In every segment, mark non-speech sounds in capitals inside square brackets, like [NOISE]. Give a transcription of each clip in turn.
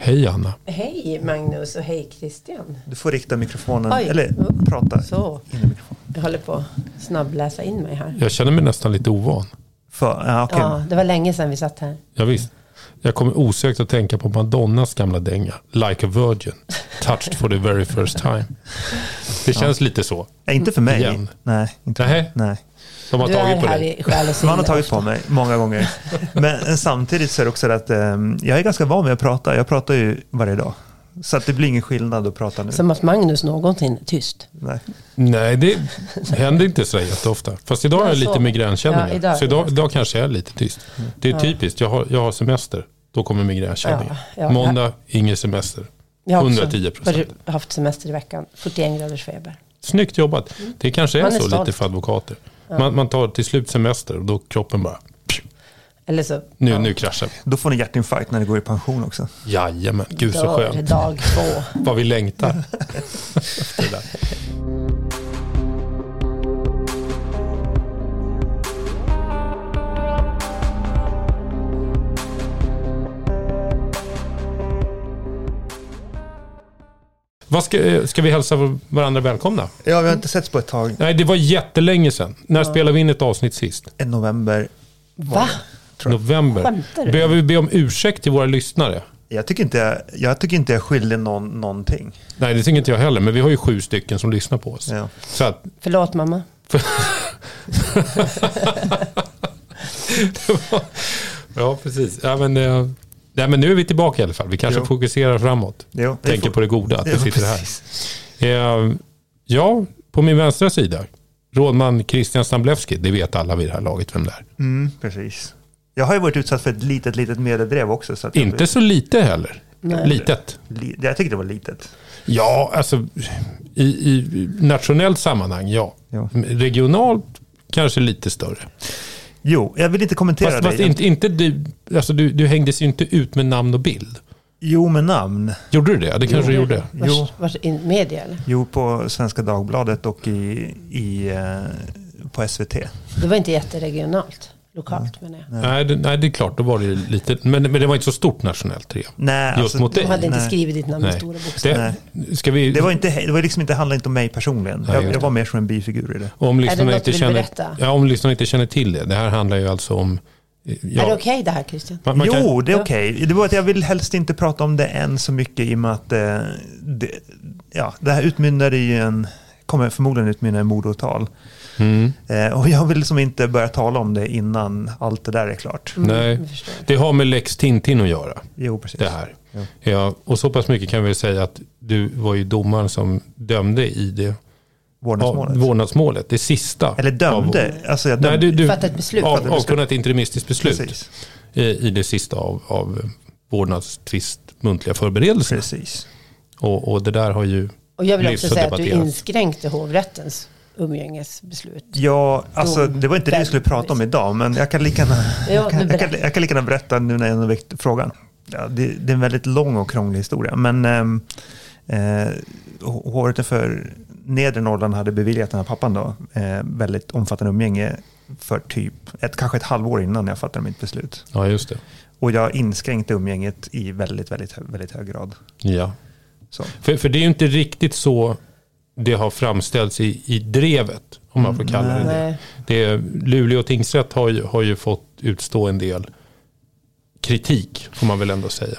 Hej Anna. Hej Magnus och hej Christian. Du får rikta mikrofonen, Oj. eller prata Så, in i mikrofonen. jag håller på att snabbläsa in mig här. Jag känner mig nästan lite ovan. För, ja, okej. Ja, det var länge sedan vi satt här. Ja, visst. Jag kommer osökt att tänka på Madonnas gamla dänga. Like a virgin. Touched for the very first time. Det känns lite så. Ja, inte för mig. Igen. Nej, inte Nej. Nej. De har Du är tagit på här dig. i själ och sinne. Man har tagit på mig många gånger. Men samtidigt så är det också att eh, jag är ganska van med att prata. Jag pratar ju varje dag. Så att det blir ingen skillnad att prata nu. Som att Magnus någonsin är tyst. Nej. Nej, det händer inte så jätteofta. Fast idag har Ja, jag lite migränkänningar. Ja, idag är så det idag, idag kanske jag är lite tyst. Det är typiskt. Jag har, jag har semester. Då kommer migränkänningar. Ja, ja. Måndag, ingen semester. Jag har också 110 procent. varit- haft semester i veckan. 41 graders feber. Snyggt jobbat. Det kanske är, är så stolt. lite för advokater. Man, man tar till slut semester och då kroppen bara, Eller så nu, ja, nu kraschar vi. Då får ni hjärtinfarkt när ni går i pension också. Jajamän, gud så dör skönt. dag två. Vad vi längtar. [LAUGHS] Vad ska, eh, ska vi hälsa varandra välkomna? Ja, vi har inte setts på ett tag. Nej, det var jättelänge sedan. När spelade vi in ett avsnitt sist? En november. Va? Tror jag. November. Skämtar du? Behöver vi be om ursäkt till våra lyssnare? Jag tycker inte jag, jag, tycker inte jag är skyldig någon, någonting. Nej, det tycker inte jag heller. Men vi har ju sju stycken som lyssnar på oss. Ja. Så att, Förlåt mamma. [LAUGHS] [LAUGHS] ja, precis. Ja, men, eh, nej, men nu är vi tillbaka i alla fall. Vi kanske Jo. fokuserar framåt. Jo, Tänker på det goda, att vi Ja, sitter här. precis. Eh, ja, på min vänstra sida. Rådman Christian Stamblewski. Det vet alla vid det här laget vem det är. Mm, precis. Jag har ju varit utsatt för ett litet, litet mededrev också. Så Inte så lite heller. Nej. Litet. li, jag tycker det var litet. Ja, alltså i, i nationellt sammanhang, ja. Ja. Regionalt kanske lite större. Jo, jag vill inte kommentera Fast, det. fast inte, inte du, alltså du, du hängdes ju inte ut med namn och bild. Jo, med namn. Gjorde du det? Det kanske du gjorde. Vars, Jo. vars in, media eller? Jo, på Svenska Dagbladet och i, i, eh, på SVT. Det var inte jätteregionalt. Lokalt menar jag. Nej, det, nej, det är klart, då var det ju lite, men, men det var inte så stort nationellt drev. Nej, Just alltså, mot dig. De hade inte Nej. skrivit ditt namn med Nej. stora bokstäver. Det, ska vi, Det var, inte, det var liksom inte, handlade inte om mig personligen. Nej, jag, just jag det. var mer som en bifigur i det. om lyssnarna något inte du vill känner, berätta? ja, om lyssnarna inte känner till det. Det här handlar ju alltså om... eh, Ja, Är det okej det här Christian? man, man jo, kan, det är okej. Det var att jag vill helst inte prata om det än så mycket i och med att eh, det, ja, det här utmynnade i en, kommer förmodligen utmynna i mordåtal. Mm, Eh, och jag vill liksom inte börja tala om det innan allt det där är klart. nej, jag förstår. det har med Lex Tintin att göra. Jo, precis. det här. Ja. Ja, och så pass mycket kan vi säga att du var ju domaren som dömde i det Vårdnadsmålet. Ja, vårdnadsmålet. Det sista. Eller dömde. alltså jag Nej, dömde. du, du Fattade ett beslut. Av, beslut. avkunnat ett interimistiskt beslut Precis. i, i det sista av, av vårdnadstvist muntliga förberedelser. Precis. Och, och det där har ju... Och jag vill också säga att du inskränkte hovrättens umgängesbeslut. Ja, alltså det var inte det vi skulle prata om idag, men jag kan lika gärna, Ja, jag kan, jag kan, berätta. jag kan lika gärna berätta nu när jag har väckt frågan. Ja, det, det är en väldigt lång och krånglig historia, men ehm, eh, hovrätten för Nedre Norrland hade beviljat den här pappan då, eh, väldigt omfattande umgänge för typ ett, kanske ett halvår innan jag fattade mitt beslut. Ja, just det. Och jag inskränkte umgänget i väldigt, väldigt, väldigt hög grad. Ja. Så. För, för det är ju inte riktigt så det har framställts i, i drevet, om man får kalla det det. Det. Luleå tingsrätt har ju, har ju fått utstå en del kritik, får man väl ändå säga.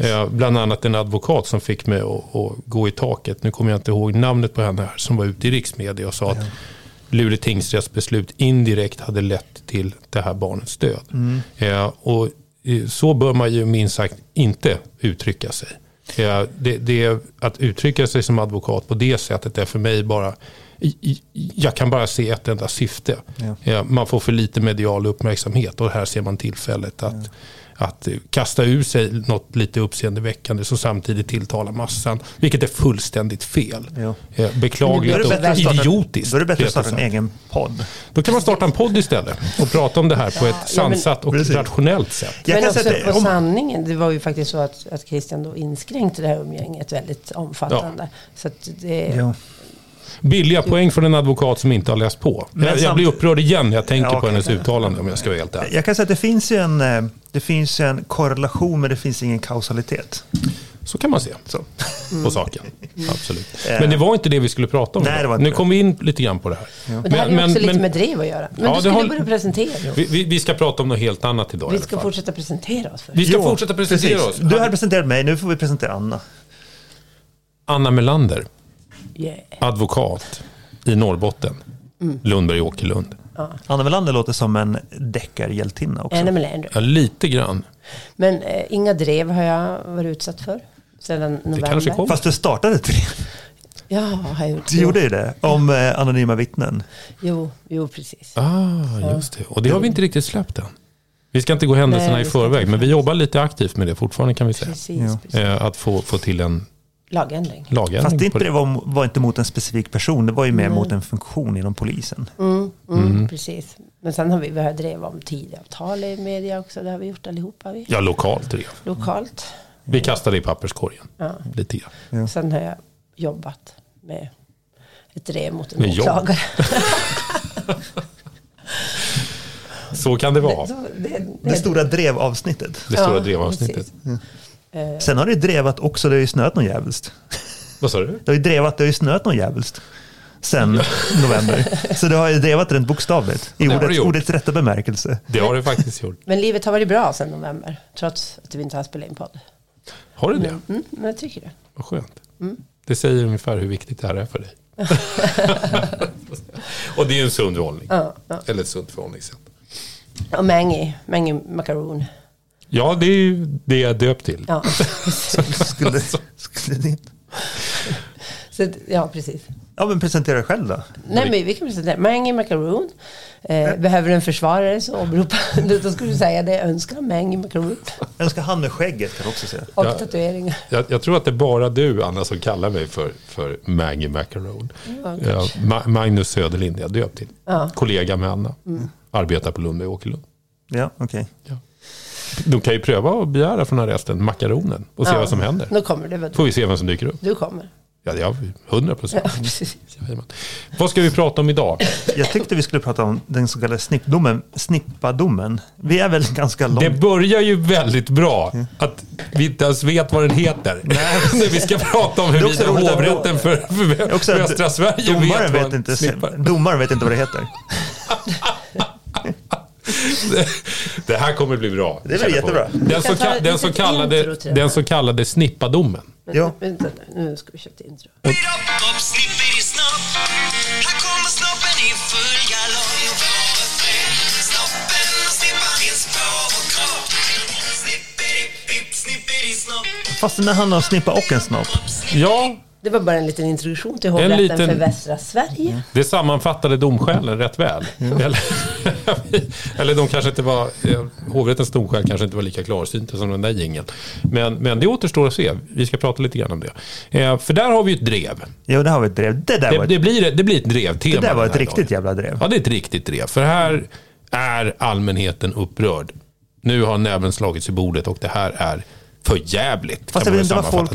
Eh, bland annat en advokat som fick mig att, att gå i taket. Nu kommer jag inte ihåg namnet på henne här, som var ute i riksmedia och sa att Luleå tingsrätts beslut indirekt hade lett till det här barnets död. Mm. Eh, och eh, så bör man ju minst sagt inte uttrycka sig. Eh, det, det, att uttrycka sig som advokat på det sättet är för mig bara jag kan bara se ett enda syfte. Ja. Eh, Man får för lite medial uppmärksamhet och här ser man tillfället att, att kasta ur sig något lite uppseendeväckande som samtidigt tilltalar massan. Vilket är fullständigt fel. Ja. Eh, Beklagligt Då är det och bättre att starta- idiotiskt. Då är det bättre att starta en egen podd. Då kan man starta en podd istället och prata om det här på ett Ja, sansat och Precis. rationellt sätt. Jag Men också säga på om- sanningen, det var ju faktiskt så att, att Christian då inskränkte det här umgänget väldigt omfattande. Så att det, Ja. Billiga poäng från en advokat som inte har läst på. Jag, jag samt- blir upprörd igen när jag tänker Ja, på hennes uttalande om jag ska vara helt ärlig. Jag kan säga att det finns ju en, eh, det finns en korrelation men det finns ingen kausalitet. Så kan man se Så. på saken. Absolut. [LAUGHS] Eh. Men det var inte det vi skulle prata om Nej, idag. det var inte Nu kom vi in lite grann på det här. Men det här är Men- också lite men- med drev att göra. Men Ja, du skulle har- börja presentera. Vi, vi, ska prata om något helt annat idag Vi ska fortsätta presentera oss först. Vi ska Jo, fortsätta presentera precis. oss. Du har presenterat mig, nu får vi presentera Anna. Anna Melander, Yeah. advokat i Norrbotten. Mm. Lundberg Åkerlund. Anna Melander låter som en deckarhjältinna också. Anna Melander. Ja, lite grann. Men eh, inga drev har jag varit utsatt för. Sedan november. kanske kommer. Fast du startade tre. Ja, har jag gjort. Du gjorde ju det, om eh, anonyma vittnen. Jo, jo, precis. Ah, just det. Och det har vi inte riktigt släppt än. Vi ska inte gå händelserna Nej, i förväg, men vi jobbar lite aktivt med det fortfarande kan vi säga. Precis, Ja. precis. Eh, Att få, få till en Lagändring. lagändring Fast det, inte, det. det var, var inte mot en specifik person, det var ju mer mot en funktion inom polisen. Mm, mm, Precis. Men sen har vi, vi har drev om Tidöavtal i media också. Det har vi gjort allihopa. Vi. Ja, lokalt drev. Lokalt. Vi kastade i papperskorgen. Ja. Lite grann. Ja. Sen har jag jobbat med ett drev mot en Med åklagare. [LAUGHS] Så kan det vara. Så det, det, Det stora drevavsnittet. Det stora Ja, drevavsnittet. precis. Eh, Sen har det drevat också, det har ju snöat någon jävligt. Vad sa du? Det har ju drevat, det har ju snöat någon jävligt. Sen november. Så det har ju drevat rent bokstavligt. I Det har det ordets, rätta bemärkelse. Det har det faktiskt gjort. Men livet har varit bra sedan november. Trots att vi inte har spelat in podd. Har du det? Mm, men jag tycker det. Vad skönt. Det säger ungefär hur viktigt det här är för dig. [LAUGHS] Och det är ju en sund hållning. Ja, ja. Eller ett sunt förhållningssätt. Och Mangy, Mangy Macaroon. Ja, det är ju det jag döpt till. Ja, [LAUGHS] Skulle, skulle det inte... så, ja precis. Ja, men presentera dig själv då. Nej, men vi kan presentera. Mangy Macaroon. Eh, behöver en försvarare så åberopa. [LAUGHS] Då skulle du säga det. Jag önskar Mangy Macaroon. Jag önskar han med skägget kan jag också säga. Och Ja. tatueringar. Jag, jag tror att det är bara du, Anna, som kallar mig för, för Maggie Macaron. Ja, Ma- Magnus Söderlind jag döpt till. Ja. Kollega med Anna. Arbetar på Lundberg Åkerlund. Ja, okej. De kan ju pröva att begära från arresten makaronen och se Ja. vad som händer. Då kommer du. Får vi se vem som dyker upp. Du kommer. Ja, det har vi. 100 procent. Ja. Vad ska vi prata om idag? Jag tyckte vi skulle prata om den så kallade snippdomen, snippadomen. Vi är väl ganska långt... Det börjar ju väldigt bra att vi inte ens vet vad den heter. När vi ska prata om är hur också roligt att- hovrätten för, för Också västra Sverige domaren vet vad vet, inte, snippar. domaren vet inte vad det heter. [LAUGHS] Det, här kommer bli bra. Det blir jättebra. Den, så, ta den, så litet kallade, intro den så kallade snippadomen. Men, Ja. Vänta, nu ska vi köpa ett intro. Och. Fast det handlar om snippa och en snopp. Ja, Det var bara en liten introduktion till hovrätten liten- för västra Sverige. det sammanfattade domskälen rätt väl. Eller, [LAUGHS] eller de kanske inte var, eh, hovrättens domskäl kanske inte var lika klarsynta som den där jingeln. Men, men det återstår att se. Vi ska prata lite grann om det. Eh, för där har vi ett drev. Jo, det har vi ett drev. Det där Det, var ett, det, blir, det blir ett drevtema. det där var ett riktigt dagen. jävla drev. Ja, det är ett riktigt drev. För här är allmänheten upprörd. Nu har näven slagits i bordet och det här är för jävligt. Fast jag vet inte vad folk,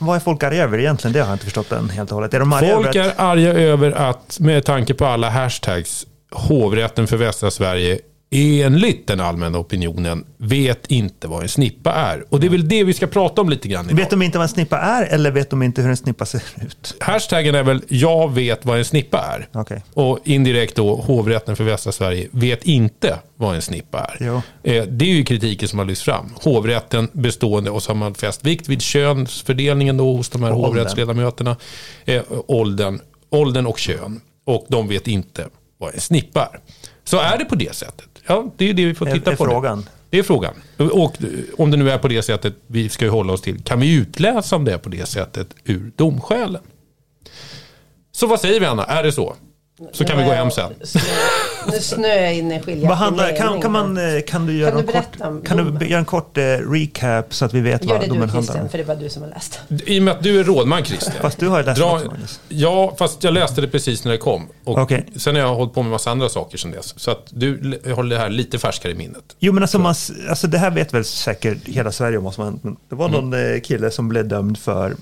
vad är folk arga över egentligen? Det har jag inte förstått än helt och hållet. Är de arga Folk över är att, arga över att, med tanke på alla hashtags, hovrätten för västra Sverige enligt den allmänna opinionen vet inte vad en snippa är. Och det är väl det vi ska prata om lite grann idag. Vet de inte vad en snippa är eller vet de inte hur en snippa ser ut? Hashtaggen är väl jag vet vad en snippa är. Okej. Och indirekt då hovrätten för västra Sverige vet inte vad en snippa är. Jo. Eh, Det är ju kritiken som har lyfts fram. Hovrätten bestående och så har man fäst vikt vid könsfördelningen då hos de här Och hovrättsledamöterna. Eh, åldern, åldern och kön. Och de vet inte vad en snippa är. Så är det på det sättet? Ja, det är det vi får Är- titta är på. nu. frågan. Det är frågan. Och eh, om det nu är på det sättet, vi ska ju hålla oss till, kan vi utläsa om det är på det sättet ur domskälen? Så vad säger vi Anna, är det så? Så kan vi gå hem sen. Nu snöar jag in i skiljaktig Vad handlar, kan, kan, man, eh, kan du göra Kan du en berätta om kort, kan du göra en kort eh, recap så att vi vet Gör vad det domen du handlar Christian, om? för det var du som har läst. I och med att du är rådman Christian. Fast du har ju läst Dra, också, Magnus. ja, fast jag läste det precis när det kom. Och Okej. Sen har jag hållit på med massa andra saker sen dess. Så att du håller det här lite färskare i minnet. Jo men alltså, man, alltså det här vet väl säkert hela Sverige om vad som har hänt. Men det var någon Mm. kille som blev dömd för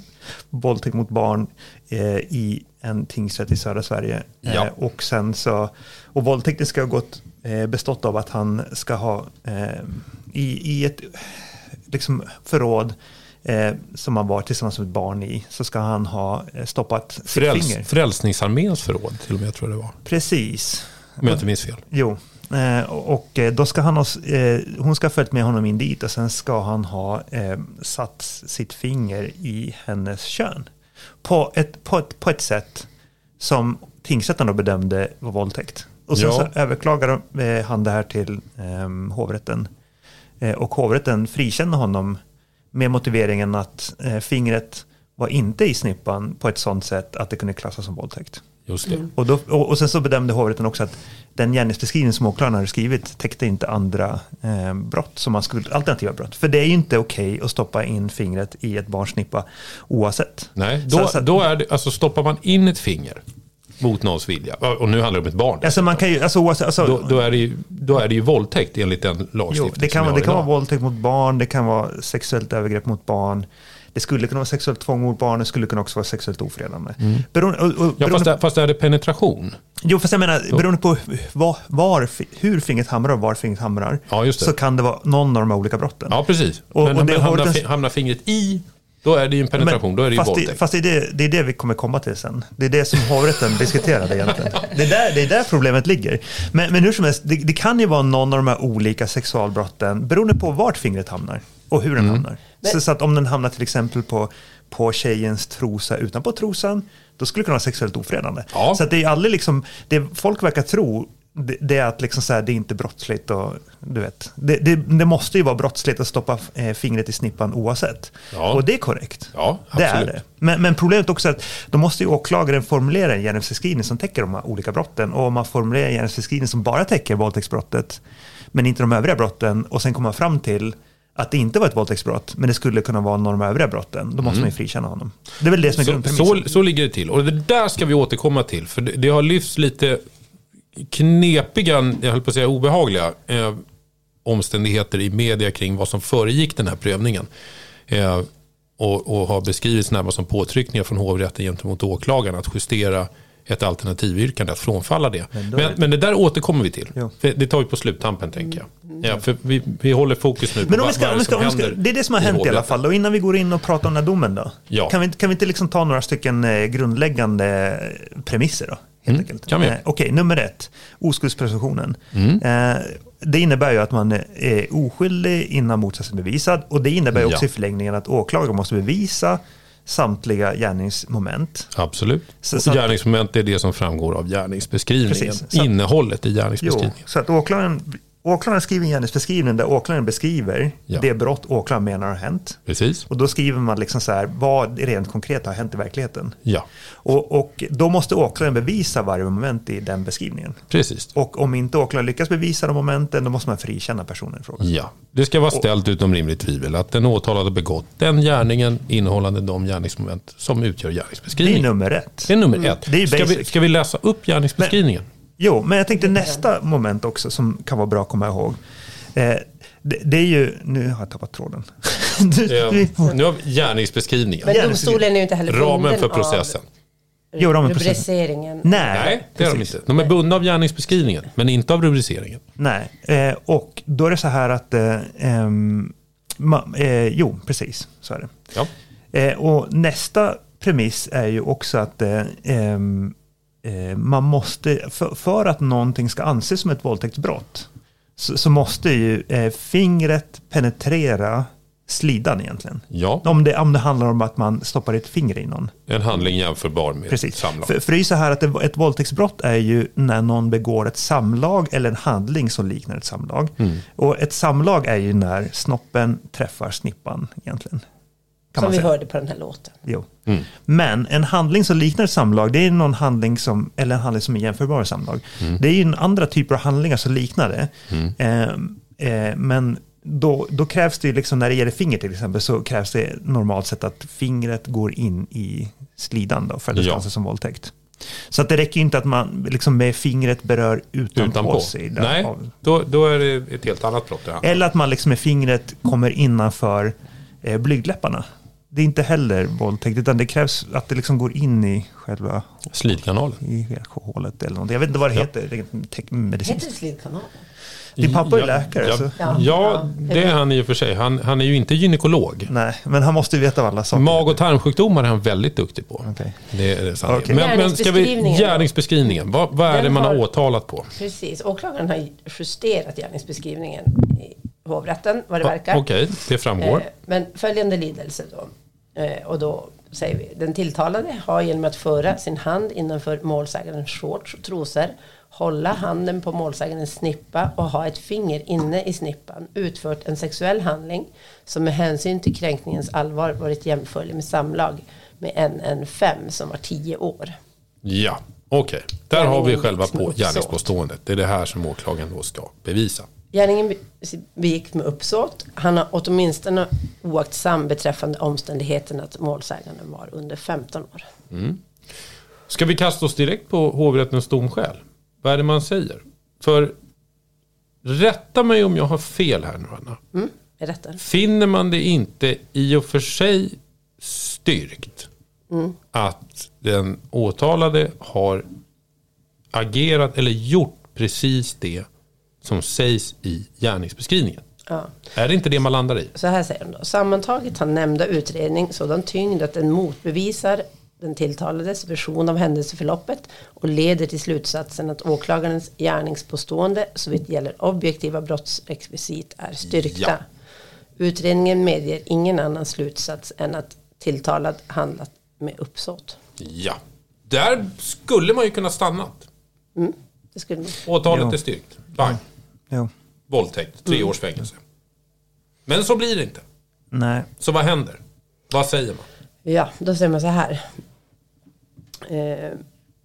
våldtäkt mot barn eh, i en tingsrätt i södra Sverige. Ja. Eh, och sen så, och våldtäkten ska ha gått, eh, bestått av att han ska ha eh, i, i ett liksom förråd eh, som han var tillsammans med ett barn i, så ska han ha eh, stoppat sitt Fräls, finger. Frälsningsarméns förråd till och med, tror jag det var. Precis. Om jag inte minns fel. Jo, och då ska han ha, hon ska ha följt med honom in dit och sen ska han ha satt sitt finger i hennes kön. På ett, på ett, på ett sätt som tingsrätten då bedömde var våldtäkt. Och sen Ja. så överklagade eh, han det här till eh, hovrätten. Eh, och hovrätten frikände honom med motiveringen att eh, fingret var inte i snippan på ett sånt sätt att det kunde klassas som våldtäkt. Just det. Och, då, och, och sen så bedömde hovrätten också att den gärningsbeskrivning som åklagaren hade skrivit täckte inte andra eh, brott som man skulle, alternativa brott. För det är ju inte okej att stoppa in fingret i ett barns snippa oavsett. Nej, då, så- då är det, alltså stoppar man in ett finger mot någons vilja, och nu handlar det om ett barn, Alltså man kan ju, alltså, alltså, då, då, är det ju, då är det ju våldtäkt enligt den lagstiftning jo, det kan, som det kan vara våldtäkt mot barn, det kan vara sexuellt övergrepp mot barn. Det skulle kunna vara sexuellt tvång mot barn, det skulle kunna också vara sexuellt ofredande. Beroende, och, och, Mm. Ja, beroende, fast, fast är det penetration? Jo, fast jag menar, beroende på var, var, hur fingret hamrar och var fingret hamrar, Ja, så kan det vara någon av de här olika brotten. Ja, precis. Och- Men, och det men hamnar, den- fi- hamnar fingret i, då är det ju en penetration, då är det ju fast våldtäkt. det, fast det är det, det är det vi kommer komma till sen. Det är det som hovrätten diskuterade egentligen. Det är där, det är där problemet ligger. Men, men hur som helst, det, det kan ju vara någon av de här olika sexualbrotten beroende på vart fingret hamnar och hur den Mm. hamnar. Så, så att om den hamnar till exempel på, på tjejens trosa utanpå trosan, då skulle det kunna vara sexuellt ofredande. Ja. Så att det är aldrig liksom, det folk verkar tro, det, det är att liksom så här, det är inte brottsligt och du vet. Det, det, det måste ju vara brottsligt att stoppa eh, fingret i snippan oavsett. Ja. Och det är korrekt. Ja, Det är det. Men, men problemet är också att då måste ju åklagaren formulera en gärningsbeskrivning som täcker de här olika brotten. Och om man formulerar en gärningsbeskrivning som bara täcker våldtäktsbrottet, men inte de övriga brotten, och sen kommer man fram till att det inte var ett våldtäktsbrott, men det skulle kunna vara någon av de övriga brotten, då måste man ju frikänna honom. Det är väl det som är Mm. Så, grundpremissen. så, så ligger det till. Och det där ska vi återkomma till. För det, det har lyfts lite knepiga, jag höll på att säga obehagliga, eh, omständigheter i media kring vad som föregick den här prövningen. Eh, och, och har beskrivits närmast som påtryckningar från hovrätten gentemot åklagaren att justera ett alternativyrkande, att frånfalla det. Men, men, det där återkommer vi till. För Det tar vi på sluttampen tänker jag. Ja, för vi, vi håller fokus nu på Men om vad, vi ska, vad det ska, som händer det är det som har hänt i alla fall. Och innan vi går in och pratar om den här domen då. Ja. Kan vi, kan vi inte liksom ta några stycken eh, grundläggande premisser då? Helt enkelt. Mm, kan vi. Eh, Okej, nummer ett. Oskuldspresumtionen. Mm. Eh, det innebär ju att man är oskyldig innan motsatsen är bevisad. Och det innebär också Ja. i förlängningen att åklagaren måste bevisa samtliga gärningsmoment. Absolut. Så- så gärningsmoment är det som framgår av gärningsbeskrivningen. Precis. Att- Innehållet i Jo, gärningsbeskrivningen. så att åklagaren, åklagaren skriver en gärningsbeskrivning där åklagaren beskriver Ja. det brott åklagaren menar har hänt. Precis. Och då skriver man liksom så här, vad rent konkret har hänt i verkligheten? Ja, Och, och då måste åklagaren bevisa varje moment i den beskrivningen. precis. Och om inte åklagaren lyckas bevisa de momenten, då måste man frikänna personen i fråga. Ja. Det ska vara ställt utom rimligt tvivel att den åtalade begått den gärningen innehållande de gärningsmoment som utgör Det är gärningsbeskrivningen. nummer ett. Det är nummer ett. Det är ska, vi, ska vi läsa upp gärningsbeskrivningen? Jo, men jag tänkte nästa moment också som kan vara bra att komma ihåg. Eh, det, det är ju, nu har jag tappat tråden. [LAUGHS] Eh, nu har vi gärningsbeskrivningen. Men Ja, domstolen är ju inte heller Ramen för processen. av Jo, ramen för processen. rubriceringen. Nej, Nej, det är de inte. De är bundna av gärningsbeskrivningen, men inte av rubriceringen. Nej, eh, och då är det så här att, eh, ehm, ma, eh, jo, precis, så är det. Ja. Eh, och nästa premiss är ju också att eh, ehm, eh, man måste, för, för att någonting ska anses som ett våldtäktsbrott, så, så måste ju eh, fingret penetrera slidan egentligen. ja, Om det, om det handlar om att man stoppar ett finger i någon. en handling jämförbar med Precis. samlag. För, för det är ju så här att ett, ett våldtäktsbrott är ju när någon begår ett samlag eller en handling som liknar ett samlag. Mm. Och ett samlag är ju när snoppen träffar snippan egentligen. Kan Som man vi hörde på den här låten. Jo. Mm. Men en handling som liknar samlag, det är någon handling som, eller en handling som är jämförbar med samlag. Mm. Det är ju en andra typer av handlingar som liknar det. Eh, eh, men då, då krävs det ju, liksom, när det gäller finger till exempel, så krävs det normalt sett att fingret går in i slidan då, för att det ska Ja. anses som våldtäkt. Så att det räcker inte att man liksom med fingret berör utanpå, Utanpå. sig. där Nej, av- då, då är det ett helt annat brott. Eller att man liksom med fingret kommer innanför eh, blygdläpparna. Det är inte heller våldtäkt, utan det krävs att det liksom går in i själva Slidkanalen. i hålet eller något. Jag vet inte vad det Ja. heter rent tek- Heter medicinskt. det slidkanal? Din pappa är läkare, Ja, så- ja, Ja. det är han i och för sig. Han, han är ju inte gynekolog. Nej, men han måste ju veta alla saker. Mag och tarmsjukdomar är han väldigt duktig på. Okej. Det är det. Okej. Men, men ska vi, Gärningsbeskrivningen. Vad, vad är Den det man har har- åtalat på? Precis. Åklagaren har justerat gärningsbeskrivningen i hovrätten, vad det verkar. Okej, det framgår. Eh, Men följande lydelse då. Eh, Och då säger vi, den tilltalade har genom att föra sin hand innanför målsägandens shorts och trosor, hålla handen på målsägandens snippa och ha ett finger inne i snippan utfört en sexuell handling som med hänsyn till kränkningens allvar varit jämförlig med samlag med en, en fem som var tio år. Ja, okej. Där har vi själva på gärningspåståendet. Det är det här som åklagaren då ska bevisa. Gärningen be- begicks med uppsåt. Han har åtminstone oaktsam beträffande omständigheten att målsäganden var under 15 år. Ska vi kasta oss direkt på hovrättens domskäl? Vad är det man säger? För rätta mig om jag har fel här nu Anna. Mm, detta? Finner man det inte i och för sig styrkt att den åtalade har agerat eller gjort precis det som sägs i gärningsbeskrivningen? Ja. Är det inte det man landar i? Så här säger de då. Sammantaget har nämnda utredning sådan tyngd att den motbevisar den tilltalades version av händelseförloppet och leder till slutsatsen att åklagarens gärningspåstående såvitt gäller objektiva brottsrekvisit är styrkta. Ja. Utredningen medger ingen annan slutsats än att tilltalad handlat med uppsåt. Ja. Där skulle man ju kunna stannat. Det skulle man. Åtalet Jo. är styrkt. Bang. Jo. Våldtäkt, tre års fängelse. Men så blir det inte. Nej. Så vad händer? Vad säger man? Ja, då säger man så här. Eh,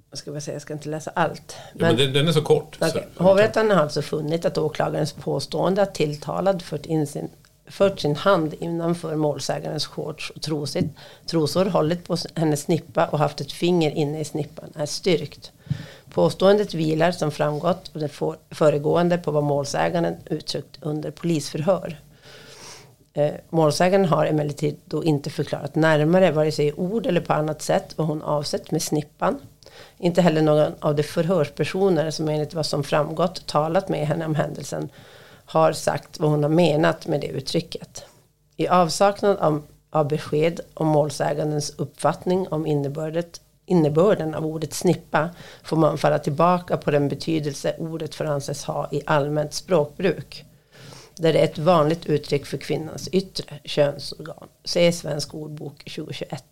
vad ska jag säga, jag ska inte läsa allt. Ja, men den, den är så kort. Så- Hovrätten har alltså funnit att åklagarens påstående att tilltalad fört, in sin, fört sin hand innanför målsägandens shorts och trosit, trosor, hållit på hennes snippa och haft ett finger inne i snippan är styrkt. Påståendet vilar som framgått av det föregående på vad målsäganden uttryckt under polisförhör. Målsägaren målsäganden har emellertid då inte förklarat närmare, vare sig i ord eller på annat sätt, vad hon avsett med snippan. Inte heller någon av de förhörspersoner som enligt vad som framgått talat med henne om händelsen har sagt vad hon har menat med det uttrycket. I avsaknad av, av besked om målsägandens uppfattning om innebördet, innebörden av ordet snippa får man falla tillbaka på den betydelse ordet får anses ha i allmänt språkbruk där det är ett vanligt uttryck för kvinnans yttre könsorgan. Se Svensk ordbok 2021.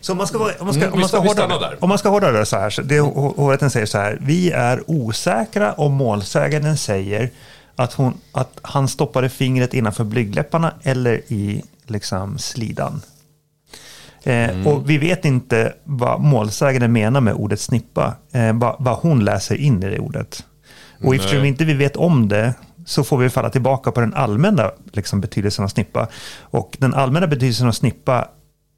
Så om man ska, vara- om man ska, Mm, om man ska, hårdra, där. om man ska hårdra det så här, så det ho- hovrätten säger så här, vi är osäkra om målsäganden säger att, hon, att han stoppade fingret innanför blygdläpparna eller i liksom, slidan. Eh, Mm. Och vi vet inte vad målsäganden menar med ordet snippa, eh, vad, vad hon läser in i det ordet. Och eftersom Nej. inte vi vet om det så får vi falla tillbaka på den allmänna liksom, betydelsen av snippa. Och den allmänna betydelsen av snippa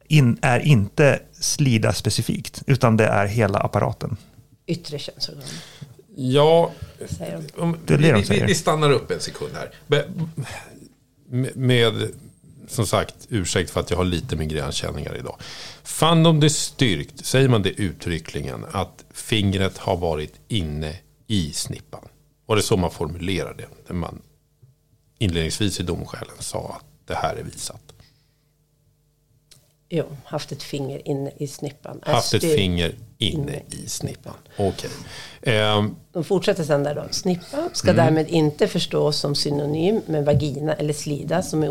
in, är inte slida specifikt, utan det är hela apparaten. Yttre könsorgan, Ja, säger de. om, Det är det vi, vi, vi stannar upp en sekund här. Med, med, som sagt, ursäkt för att jag har lite migränkänningar idag. Fann de det styrkt, säger man det uttryckligen, att fingret har varit inne i snippan? Och det så man formulerar det. När man inledningsvis i domskälen sa att det här är visat. Jo, haft ett finger inne i snippan. Haft ett finger inne i snippan. Okej. Ehm, De fortsätter sen där då. Snippa Mm. ska därmed inte förstås som synonym med vagina eller slida som i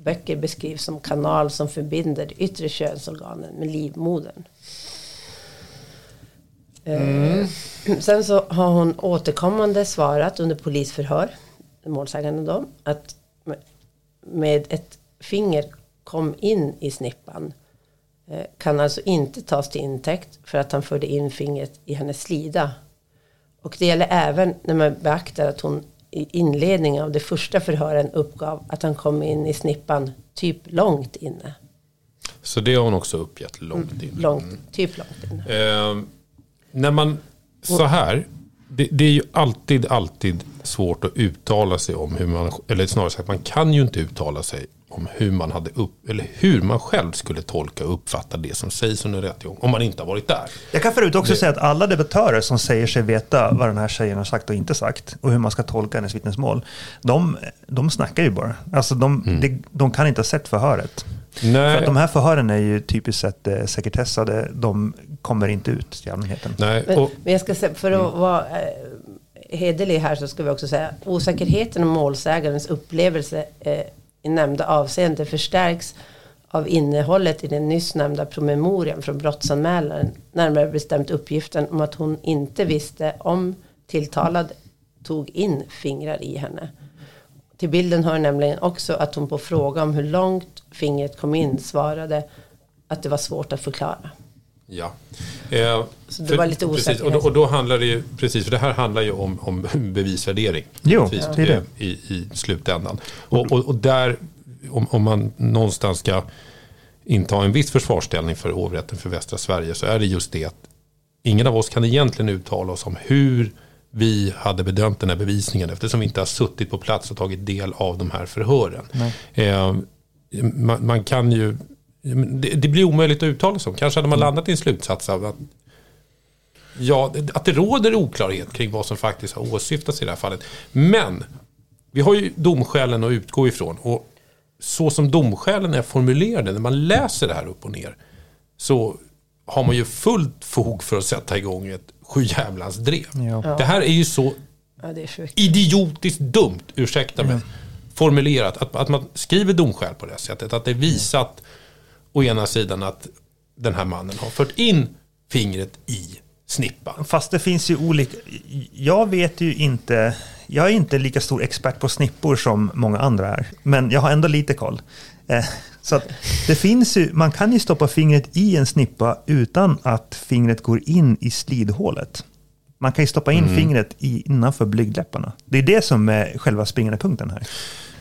ordböcker beskrivs som kanal som förbinder de yttre könsorganen med livmodern. Eh, [CLEARS THROAT] Sen så har hon återkommande svarat under polisförhör, målsäganden då, att med- med ett finger kom in i snippan eh, kan alltså inte tas till intäkt för att han förde in fingret i hennes slida. Och det gäller även när man beaktar att hon i inledningen av det första förhören uppgav att han kom in i snippan typ långt inne. så det har hon också uppgett långt in. Långt, typ långt inne. Eh, när man så här, det, det är ju alltid, alltid svårt att uttala sig om hur man, eller snarare sagt, man kan ju inte uttala sig om hur man, hade upp, eller hur man själv skulle tolka och uppfatta det som sägs under rättegång om man inte har varit där. Jag kan förut också Det- säga att alla debattörer som säger sig veta vad den här tjejen har sagt och inte sagt och hur man ska tolka hennes vittnesmål, de, de snackar ju bara. Alltså de, de, de kan inte ha sett förhöret. För Nej, att de här förhören är ju typiskt sett eh, sekretessade, de kommer inte ut till allmänheten. nej, Men, och, men jag ska säga, för att vara eh, hederlig här så ska vi också säga osäkerheten om målsägarens upplevelse eh, i nämnda avseende förstärks av innehållet i den nyss nämnda promemorian från brottsanmälaren. Närmare bestämt uppgiften om att hon inte visste om tilltalad tog in fingrar i henne. Till bilden hör nämligen också att hon på fråga om hur långt fingret kom in svarade att det var svårt att förklara. Ja. Eh, Så det för- var lite osäkerhet. och, då, och då handlar det ju, precis, för det här handlar ju om, om [LAUGHS] bevisvärdering. Jo, Precis, det är det. eh, I, I slutändan. Och, och, och där, om, om man någonstans ska inta en viss försvarsställning för hovrätten för västra Sverige så är det just det att ingen av oss kan egentligen uttala oss om hur vi hade bedömt den här bevisningen eftersom vi inte har suttit på plats och tagit del av de här förhören. Eh, man, man kan ju, det, det blir omöjligt att uttala sig om. Kanske hade man landat i en slutsats av att Ja, att det råder oklarhet kring vad som faktiskt har åsyftats i det här fallet. Men vi har ju domskälen att utgå ifrån. Och så som domskälen är formulerade, när man läser det här upp och ner, så har man ju fullt fog för att sätta igång ett sjujävlans drev. Ja. Det här är ju så Ja, det är sjukt. idiotiskt dumt, ursäkta mig, formulerat. Att, att man skriver domskäl på det sättet. Att det är visat å ena sidan att den här mannen har fört in fingret i snippan. Fast det finns ju olika... Jag vet ju inte... Jag är inte lika stor expert på snippor som många andra är. Men jag har ändå lite koll. Eh, Så att det finns ju, man kan ju stoppa fingret i en snippa utan att fingret går in i slidhålet. Man kan ju stoppa in fingret i, innanför blygdläpparna. Det är det som är själva springande punkten här.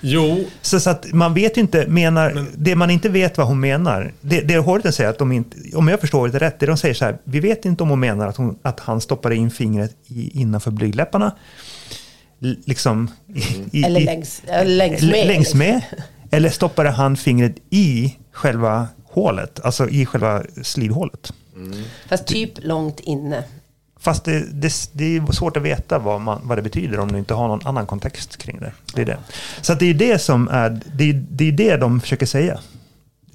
Jo, Så, så att man vet ju inte, menar, det man inte vet vad hon menar, det, det hovrätten säger att de inte, om jag förstår det rätt, det de säger så här, vi vet inte om hon menar att, hon, att han stoppade in fingret i, innanför blygdläpparna, liksom i, i, Eller i- längs, eller längs med. längs med, eller stoppade han fingret i själva hålet, alltså i själva slidhålet. Fast typ långt inne. Fast det, det, det är svårt att veta vad, man, vad det betyder om du inte har någon annan kontext kring det. Det är det. Så att det är det som är, det är, det är det de försöker säga.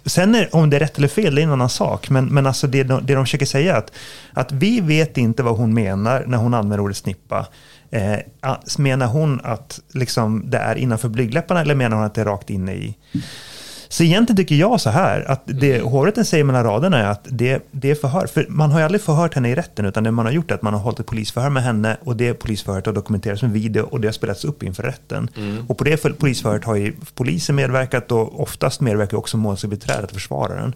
Sen är, om det är rätt eller fel, det är en annan sak. Men, men alltså det, de, det de försöker säga är att, att vi vet inte vad hon menar när hon använder ordet snippa. Eh, menar hon att liksom, det är innanför blygdläpparna eller menar hon att det är rakt inne i? Så egentligen tycker jag så här, att det hovrätten säger mellan raderna är att det, det är förhör. För man har ju aldrig förhört henne i rätten, utan det man har gjort är att man har hållit ett polisförhör med henne och det polisförhöret har dokumenterats med video och det har spelats upp inför rätten. Och på det för- polisförhöret har ju polisen medverkat och oftast medverkar också målsägandebiträdet försvararen.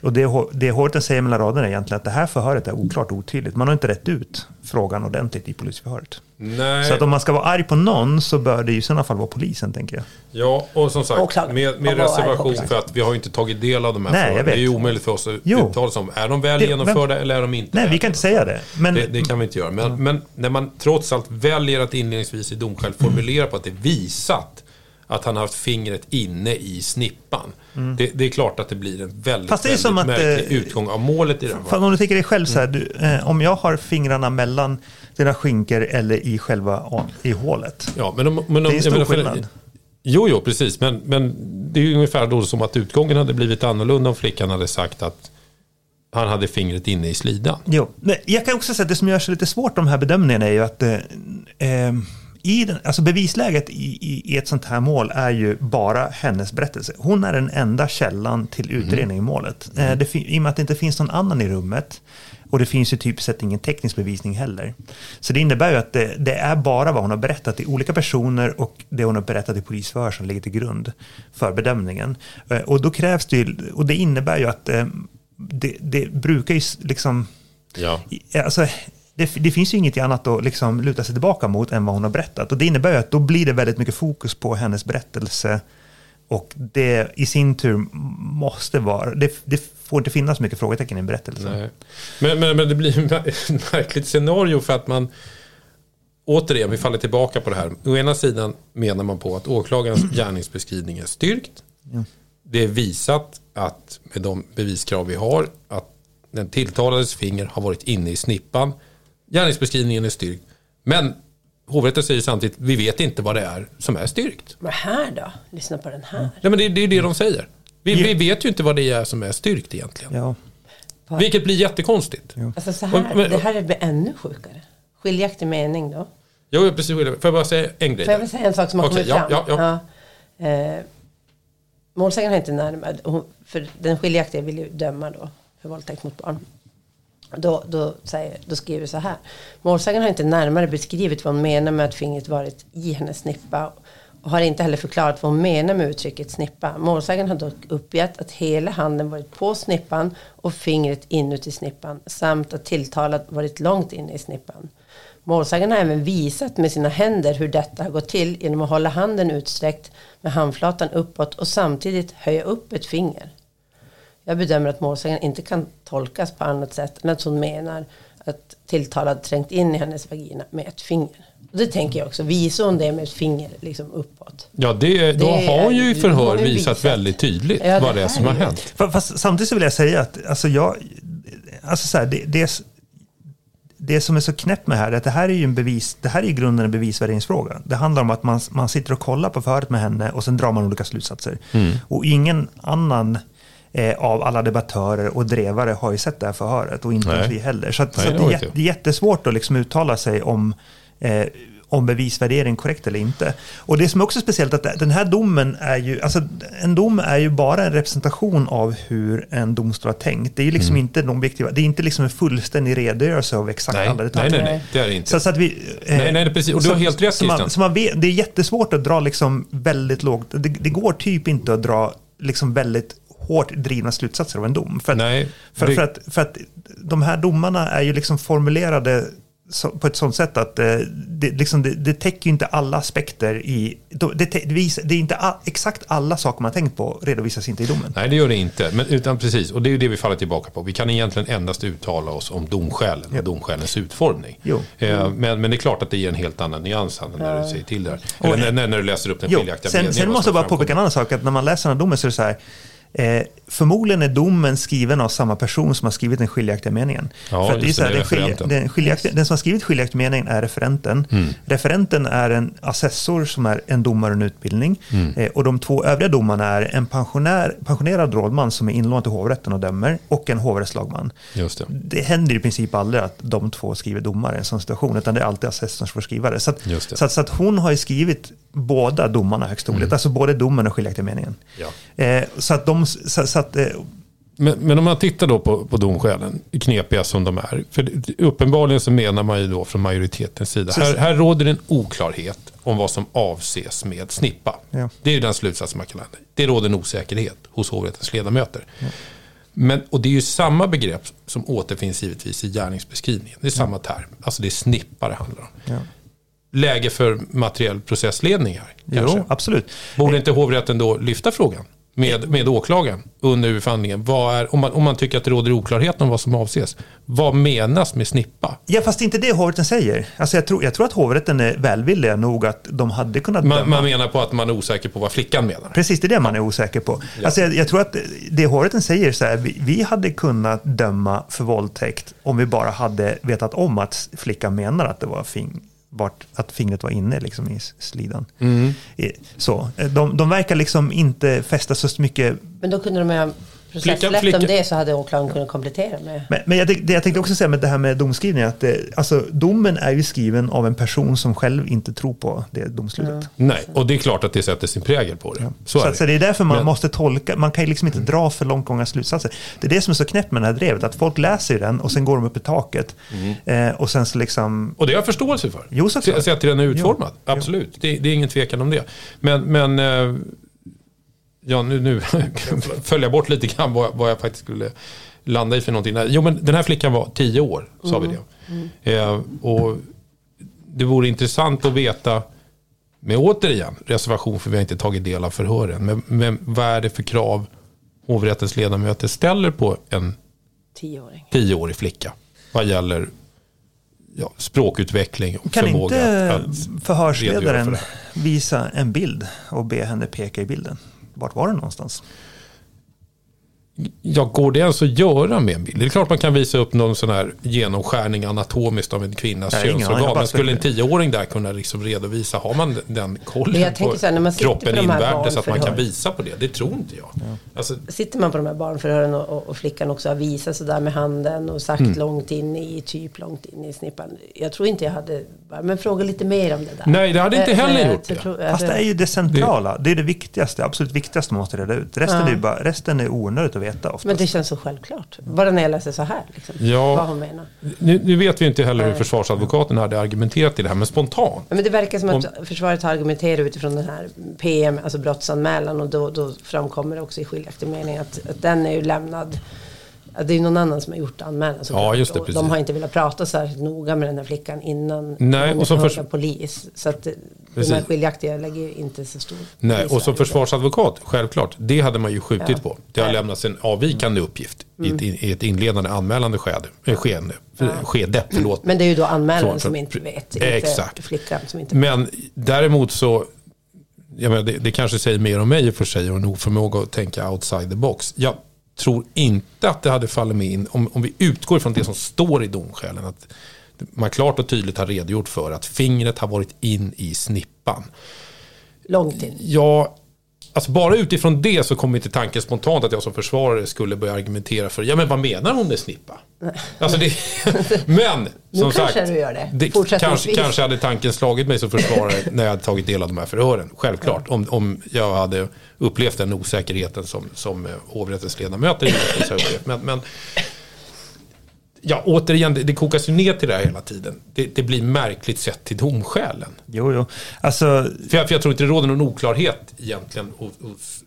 Och det, det hovrätten säger mellan raderna är egentligen att det här förhöret är oklart och otydligt. Man har inte rätt ut frågan ordentligt i polisförhöret. nej. Så att om man ska vara arg på någon så bör det ju i sådana fall vara polisen, tänker jag. Ja, och som sagt, Åklagaren. med, med reservation för att vi har ju inte tagit del av de här Nej, jag. Det är ju omöjligt för oss att Jo. uttala oss om. Är de väl Det- genomförda eller är de inte Nej, vi kan inte säga det. Men, Det, det kan vi inte göra. Men, men när man trots allt väljer att inledningsvis i domskäl formulera på att det är visat att han har haft fingret inne i snippan. Det, det är klart att det blir en väldigt, Mm. Fast det är väldigt som att, märklig eh, utgång av målet i det här fallet. om du tänker dig själv så här, du, eh, om jag har fingrarna mellan dina skinkor eller i själva i hålet. Ja, men om, men om, Det är en stor menar, skillnad. Jo, jo, precis. Men, men det är ungefär då som att utgången hade blivit annorlunda om flickan hade sagt att han hade fingret inne i slidan. Jo, jag kan också säga att det som gör sig lite svårt de här bedömningarna är ju att eh, eh, i den, alltså bevisläget i, i, i ett sånt här mål är ju bara hennes berättelse. Hon är den enda källan till utredning i målet. Eh, det, I och med att det inte finns någon annan i rummet och det finns ju typ sett ingen teknisk bevisning heller. Så det innebär ju att det, det är bara vad hon har berättat till olika personer och det hon har berättat i polisförhör som ligger till grund för bedömningen. Eh, och då krävs det ju, och det innebär ju att eh, det, det brukar ju liksom Ja. Alltså, det, det finns ju inget annat att liksom luta sig tillbaka mot än vad hon har berättat. Och det innebär ju att då blir det väldigt mycket fokus på hennes berättelse. Och det i sin tur måste vara, det, det får inte finnas mycket frågetecken i en berättelse. Nej. Men, men, men det blir [LAUGHS] ett märkligt scenario för att man återigen, vi faller tillbaka på det här. Å ena sidan menar man på att åklagarens [CLEARS THROAT] gärningsbeskrivning är styrkt. Det är visat att med de beviskrav vi har att den tilltalades finger har varit inne i snippan. Gärningsbeskrivningen är styrkt. Men hovrätten säger samtidigt vi vet inte vad det är som är styrkt. Men här då? Lyssna på den här. Nej, men det, det är det de säger. Vi, vi vet ju inte vad det är som är styrkt egentligen. Ja. Vilket blir jättekonstigt. Alltså så här, Och- men- det här blir ännu sjukare. Skiljaktig mening då. Är precis Får jag bara säga en grej? Får jag säga en sak som har Okej, kommit ja, fram? ja, ja. Eh, målsägaren har inte närmare, hon- för den skiljaktiga vill ju döma då för våldtäkt mot barn. Då, då, säger, då skriver du så här. Målsägaren har inte närmare beskrivit vad hon menar med att fingret varit i hennes snippa och har inte heller förklarat vad hon menar med uttrycket snippa. Målsägaren har dock uppgett att hela handen varit på snippan och fingret inuti snippan samt att tilltalad varit långt inne i snippan. Målsägaren har även visat med sina händer hur detta har gått till genom att hålla handen utsträckt med handflatan uppåt och samtidigt höja upp ett finger. Jag bedömer att målsägaren inte kan tolkas på annat sätt än att hon menar att tilltalad trängt in i hennes vagina med ett finger. Och det tänker jag också. Visar hon det med ett finger liksom uppåt? Ja, det, då Det har hon ju i förhör visat visat. väldigt tydligt Ja, det vad det är som har hänt. Fa- Fast samtidigt så vill jag säga att alltså jag, alltså så här, det, det, det som är så knäppt med det här är att det här är ju en bevis, det här är i grunden en bevisvärderingsfråga. Det handlar om att man, man sitter och kollar på förhöret med henne och sen drar man olika slutsatser. Mm. Och ingen annan eh, av alla debattörer och drevare har ju sett det här förhöret och inte Nej. ens vi heller. Så, att, Nej, så det är är jättesvårt att liksom uttala sig om eh, om bevisvärdering korrekt eller inte. Och det som är också speciellt att den här domen är ju, alltså en dom är ju bara en representation av hur en domstol har tänkt. Det är ju liksom inte en objektiva, det är inte liksom en fullständig redogörelse av exakt Nej, alla nej, detaljer. nej, nej, det är det inte. Så, så att vi, eh, Nej, nej, precis. Och du har helt rätt, så man, så man vet, Det är jättesvårt att dra liksom väldigt lågt, det, det går typ inte att dra liksom väldigt hårt drivna slutsatser av en dom. För att, Nej, för, det- för, att, för att de här domarna är ju liksom formulerade på ett sånt sätt att eh, det, liksom, det, det täcker inte alla aspekter i... Det, det, är inte a, exakt alla saker man tänkt på redovisas inte i domen. Nej, det gör det inte. Men, utan precis, och det är det vi faller tillbaka på. Vi kan egentligen endast uttala oss om domskälen och domskälens utformning. Jo. Eh, men, men det är klart att det ger en helt annan nyans än när du säger till där. Eller när, när, du läser upp den skiljaktiga sen, sen måste jag bara påpeka en annan sak, att när man läser den här domen så är det så här, eh, förmodligen är domen skriven av samma person som har skrivit den skiljaktiga meningen. Ja, För det är så här, den, skilja, den, skiljaktiga, den som har skrivit skiljaktiga meningen är referenten. Mm. Referenten är en assessor som är en domare och en utbildning. Mm. Eh, och de två övriga domarna är en pensionär, pensionerad rådman som är inlånad till hovrätten och dömer och en hovrättslagman. Just det. Det händer i princip aldrig att de två skriver domare i en sån situation, utan det är alltid assessorn som får skriva det. Så, att, det. så, att, så att hon har ju skrivit båda domarna högst troligt, alltså både domen och skiljaktiga meningen. Mm. Ja. Eh, så att de, så, så att, eh, Men, men om man tittar då på, på domskälen, knepiga som de är. För uppenbarligen så menar man ju då från majoritetens sida. Här, här råder en oklarhet om vad som avses med snippa. Ja. Det är ju den slutsats man kan lära. Det råder en osäkerhet hos hovrättens ledamöter. Men, och det är ju samma begrepp som återfinns givetvis i gärningsbeskrivningen. Det är samma term. Alltså det är snippa det handlar om. Läge för materiell processledning här. Kanske. Jo, absolut. Borde inte hovrätten då lyfta frågan med, med åklagaren under huvudförhandlingen? Är, om, man, om man tycker att det råder oklarhet om vad som avses. Vad menas med snippa? Ja, fast det är inte det hovrätten säger. Alltså jag, tror, jag tror att hovrätten är välvilliga nog att de hade kunnat Man, man menar på att man är osäker på vad flickan menar. Precis, det är det man är osäker på. Alltså jag, jag tror att det hovrätten säger så här, vi, vi hade kunnat döma för våldtäkt om vi bara hade vetat om att flickan menar att det var fing, vart, att fingret var inne liksom i slidan. Mm. Så, de, de verkar liksom inte fästa så mycket Men då kunde de ha processlätt flicka- om det så hade åklagaren kunnat komplettera med. Men, men jag, det jag tänkte också säga med det här med domskrivning, att det, alltså, domen är ju skriven av en person som själv inte tror på det domslutet. Nej, och det är klart att det sätter sin prägel på det. Så Så, är att, så det. det är därför man Men- måste tolka, man kan ju liksom inte dra för långtgångna slutsatser. Det är det som är så knäppt med det här drevet, att folk läser den och sen går de upp i taket. Eh, och sen så liksom, Och det har jag förståelse för. Jo, såklart. Se- Sett till den är utformad. Absolut, Det, det är ingen tvekan om det. Men, men eh, ja, nu, nu [LAUGHS] följer jag bort lite grann vad, vad jag faktiskt skulle landa i för någonting. Jo, men den här flickan var tio år, sa vi det. Eh, och det vore intressant att veta, med återigen reservation för vi har inte tagit del av förhören, men, men vad är det för krav hovrättens ledamöter ställer på en Tioåring. tioårig flicka vad gäller ja, språkutveckling och kan förmåga inte att, redogöra för förhörsledaren det. visa en bild och be henne peka i bilden? Vart var det någonstans? Ja, går det ens att göra med en bild? Det är klart man kan visa upp någon sån här genomskärning anatomiskt av en kvinnas jag könsorgan. Men skulle en tioåring där kunna liksom redovisa, har man den kollen Men jag tänker på så här, när man kroppen på invärtes att man kan visa på det? Det tror inte jag. Alltså, Sitter man på de här barnförhören och, och, och flickan också har visat sådär med handen och sagt Mm. långt in i, typ långt in i snippan. Jag tror inte jag hade, men fråga lite mer om det där. Nej, det hade inte Eh, heller gjort jag det. tror- Fast alltså- det är ju det centrala. Det är det viktigaste, absolut viktigaste man måste reda ut. Resten, Ja. är, ju bara, resten är onödigt att veta oftast. Men det känns så självklart. Bara när jag läser så här. Liksom, Ja. Vad hon menar. nu, nu vet vi inte heller hur försvarsadvokaten hade argumenterat i det här, men spontant. Ja, Men det verkar som att försvaret har argumenterat utifrån den här PM, alltså brottsanmälan och då, då framkommer det också i skiljaktig mening att, att den är ju lämnad det är ju någon annan som har gjort anmälan. Ja, just det, precis. De har inte velat prata här noga med den här flickan innan Nej, hon av polis. Så att den Precis. här skiljaktiga lägger ju inte så stor Nej, och som försvarsadvokat, självklart, det hade man ju skjutit Ja. på. Det har Nej. lämnats en avvikande uppgift i, ett, i ett inledande anmälande skede. Äh, skede, skede förlåt. Men det är ju då anmälaren som inte vet, inte Exakt. flickan som inte vet. Men däremot så, jag menar, det, det kanske säger mer om mig i och för sig och en oförmåga att tänka outside the box. Jag tror inte att det hade fallit mig in, om, om vi utgår från det som står i domskälen, att man klart och tydligt har redogjort för att fingret har varit in i snippan. Långt in. Ja, alltså bara utifrån det så kommer inte tanken spontant att jag som försvarare skulle börja argumentera för, ja men vad menar hon med snippa? Alltså det, [LAUGHS] men Nu som kanske sagt, du gör det, det kanske, kanske hade tanken slagit mig som försvarare [LAUGHS] när jag hade tagit del av de här förhören. Självklart, om, om jag hade upplevt den osäkerheten som, som eh, hovrättens ledamöter. Men, men ja, återigen, det, det kokas ju ner till det här hela tiden. Det, det blir märkligt sett till domskälen. Jo, jo. Alltså, För jag, för jag tror inte det råder någon oklarhet egentligen hos, hos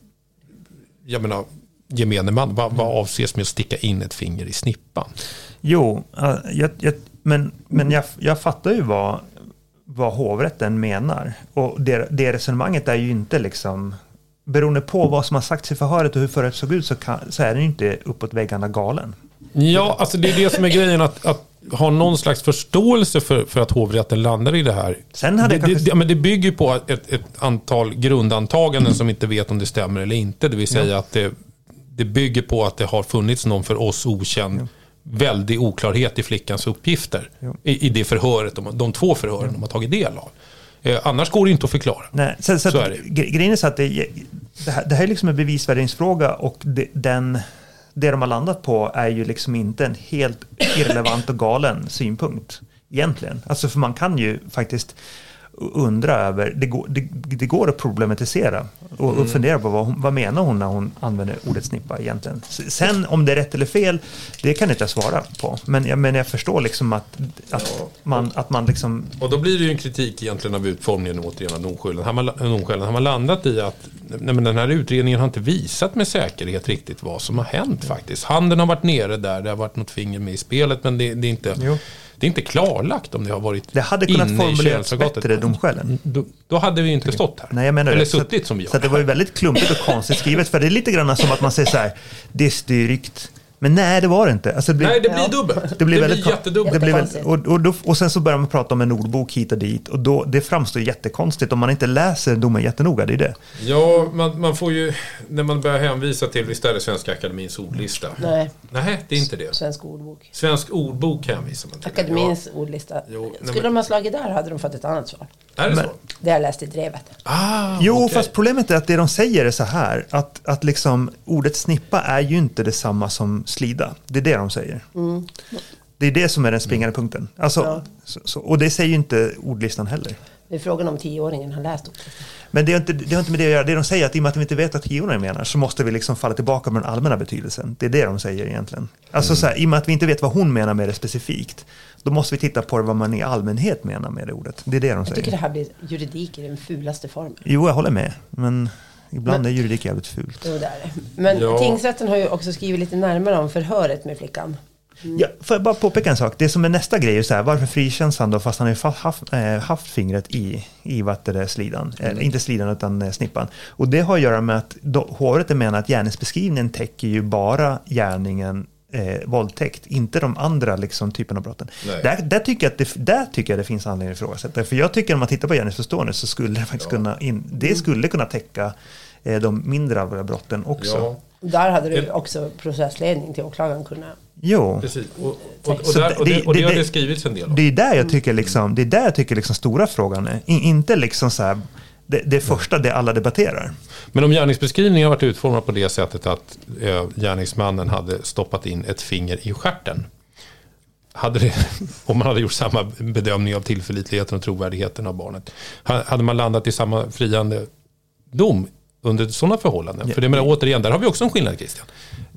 jag menar, gemene man. Vad, vad avses med att sticka in ett finger i snippan? jo, jag, jag, men, men jag, jag fattar ju vad, vad hovrätten menar. Och det, det resonemanget är ju inte liksom... Beroende på vad som har sagts i förhöret och hur förhöret såg ut så, kan, så är den ju inte uppåt väggarna galen. Ja, alltså det är det som är grejen. Att, att ha någon slags förståelse för, för att hovrätten landar i det här. Sen hade det, kanske- det, ja, men det bygger på ett, ett antal grundantaganden som inte vet om det stämmer eller inte. Det vill säga att det, det bygger på att det har funnits någon för oss okänd väldig oklarhet i flickans uppgifter. I, I det förhöret, de, de två förhören de har tagit del av. Eh, annars går det inte att förklara. Nej, så, så, Så att, är det. gre- Grejen är så att det, det, här, det här är liksom en bevisvärderingsfråga och det, den, det de har landat på är ju liksom inte en helt irrelevant och galen synpunkt egentligen. Alltså för man kan ju faktiskt undra över, det går, det, det går att problematisera och, Mm. och fundera på vad, hon, vad menar hon när hon använder ordet snippa egentligen. Sen om det är rätt eller fel, det kan inte jag svara på. Men jag, men jag förstår liksom att, att, man, att man liksom Och då blir det ju en kritik egentligen av utformningen återigen av domskälen. Har man, domskälen. Har man landat i att nej, men den här utredningen har inte visat med säkerhet riktigt vad som har hänt faktiskt. Handen har varit nere där, det har varit något finger med i spelet men det, det, är, inte, Jo. Det är inte klarlagt om det har varit Det hade kunnat inne i formulerats könsorganet. bättre, domskälen. Då, då hade vi inte stått här. Nej, jag menar Eller det. Så suttit som vi gör. Så det var ju väldigt klumpigt och konstigt skrivet. För det är lite grann som att man säger så här, det är styrkt. Men nej, det var det inte. Alltså, det blir, Nej, det blir Ja. dubbelt. det blir väldigt jättedubbelt. Det blir väl, Jättekonstigt. och, och, då, och sen så börjar man prata om en ordbok hit och dit. Och då, det framstår jättekonstigt om man inte läser domen jättenoga. Det är det. Ja, man, man får ju, när man börjar hänvisa till, visst är det Svenska Akademins ordlista? Nej, Nej, det är inte det. svensk ordbok. Svensk ordbok hänvisar man till. Akademins ordlista. Jo, nej, Skulle men- de ha slagit där hade de fått ett annat svar. Ja, är det Men- så? Det har jag läst i drevet. Ah, Jo, okej. fast problemet är att det de säger är så här. Att, att liksom, ordet snippa är ju inte detsamma som slida. Det är det de säger. Det är det som är den springande punkten. Alltså, Ja. så, så, och det säger ju inte ordlistan heller. Det är frågan om tioåringen har läst ordet. Men det har, inte, det har inte med det att göra. Det de säger är att i och med att vi inte vet vad tionaren menar så måste vi liksom falla tillbaka på den allmänna betydelsen. Det är det de säger egentligen. Alltså så här, i och med att vi inte vet vad hon menar med det specifikt, då måste vi titta på vad man i allmänhet menar med det ordet. Det är det de Jag tycker det säger. här blir juridik i den fulaste formen. Jo, jag håller med. Men ibland Men- är juridik jävligt fult. Jo, det är det. Men Ja. tingsrätten har ju också skrivit lite närmare om förhöret med flickan. Ja, får jag bara påpeka en sak? Det som är nästa grej är så här, varför frikänns han då fast han har haft, eh, haft fingret i, i vad heter det, slidan? Eh, inte slidan utan eh, snippan. Och det har att göra med att då, hovrätten menar att gärningsbeskrivningen täcker ju bara gärningen eh, våldtäkt, inte de andra liksom, typerna av brotten. Där, där, tycker jag att det, där tycker jag det finns anledning att ifrågasätta. För jag tycker om man tittar på gärningsförstående så skulle det faktiskt kunna, in, det skulle kunna täcka eh, de mindre allvarliga brotten också. Ja, Där hade du Det- också processledning till åklagaren kunna... Jo, precis. Och, och, och, där, och, det, och det det- har det- skrivits en del om. det är där jag tycker liksom, det är där jag tycker liksom stora frågan är. Inte liksom så här, det, det första det alla debatterar. Men om gärningsbeskrivningen har varit utformad på det sättet att eh, gärningsmannen hade stoppat in ett finger i stjärten. Hade det, [LAUGHS] om man hade gjort samma bedömning av tillförlitligheten och trovärdigheten av barnet. ha- Hade man landat i samma friande dom under sådana förhållanden? För det menar återigen, där har vi också en skillnad Christian.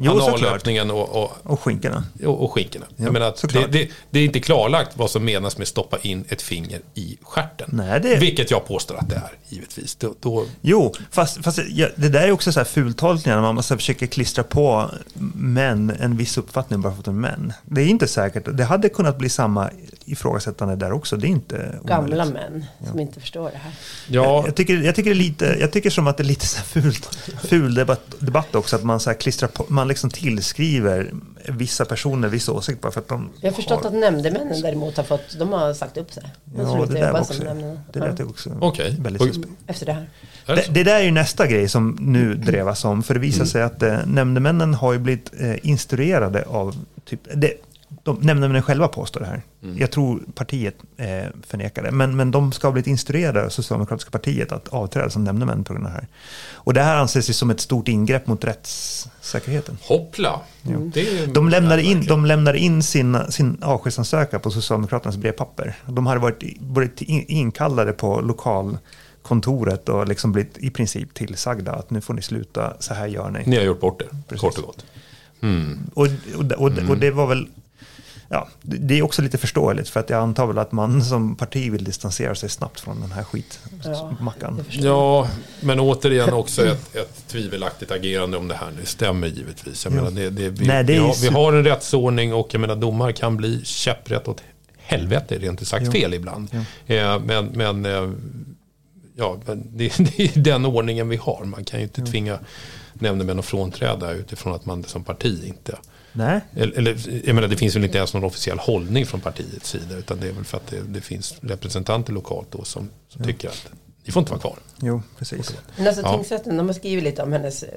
Jo, såklart. Analöppningen och, och, Och skinkorna. och, och skinkorna. Ja, Jag menar att det, det, det är inte klarlagt vad som menas med stoppa in ett finger i stjärten. Nej, det- Vilket jag påstår att det är, givetvis. Då, då, Jo, fast, fast ja, det där är också så här fultolkningar när man måste försöka klistra på män en viss uppfattning bara för att de är män. Det är inte säkert. Det hade kunnat bli samma ifrågasättande där också. Det är inte Gamla omöjligt. män som inte förstår det här. ja, Jag tycker, jag tycker lite, jag tycker som att det är lite så här fult, ful debatt, debatt också, att man så här klistrar på, man liksom tillskriver vissa personer vissa åsikter bara för att de Jag har förstått har, att nämndemännen däremot har fått, de har sagt upp sig. De Ja, det där var också, det lät också Okej. väldigt Och- suspekt. Efter det här. är det Det, där är ju nästa grej som nu drevas om. För det visar sig att eh, nämndemännen har ju blivit eh, instruerade av... Typ, det, de, nämndemännen själva påstår det här. Jag tror partiet eh, förnekar det. Men, men de ska ha blivit instruerade av Socialdemokratiska partiet att avträda som nämndemän på grund av det här. Och det här anses ju som ett stort ingrepp mot rättssäkerheten. Hoppla. Det är, De lämnade in, de lämnade in sin, sin avskedsansökan på Socialdemokraternas brevpapper. De hade varit, varit in- inkallade på lokalkontoret och liksom blivit i princip tillsagda att nu får ni sluta, så här gör ni. Ni har gjort bort det, Precis. kort och gott. Och, och, och, och det var väl, ja, det är också lite förståeligt för att jag antar väl att man som parti vill distansera sig snabbt från den här Ja, skitmackan. förstår Ja, men återigen också ett, ett tvivelaktigt agerande om det här nu stämmer givetvis. Jag menar, det, det, vi, Nej, det vi, har, vi har en rättsordning och jag menar, domar kan bli käpprätt åt helvete, rent ut sagt Jo. fel ibland. Eh, men men eh, ja, det, [LAUGHS] det är den ordningen vi har. Man kan ju inte tvinga nämndemän att frånträda utifrån att man som parti inte Nej, eller, eller, jag menar, det finns väl inte ens någon officiell hållning från partiets sida. Utan det är väl för att det, det finns representanter lokalt då som, som tycker att ni får inte vara kvar. jo, precis. Men alltså Ja. tingsrätten, de har skrivit lite om hennes eh,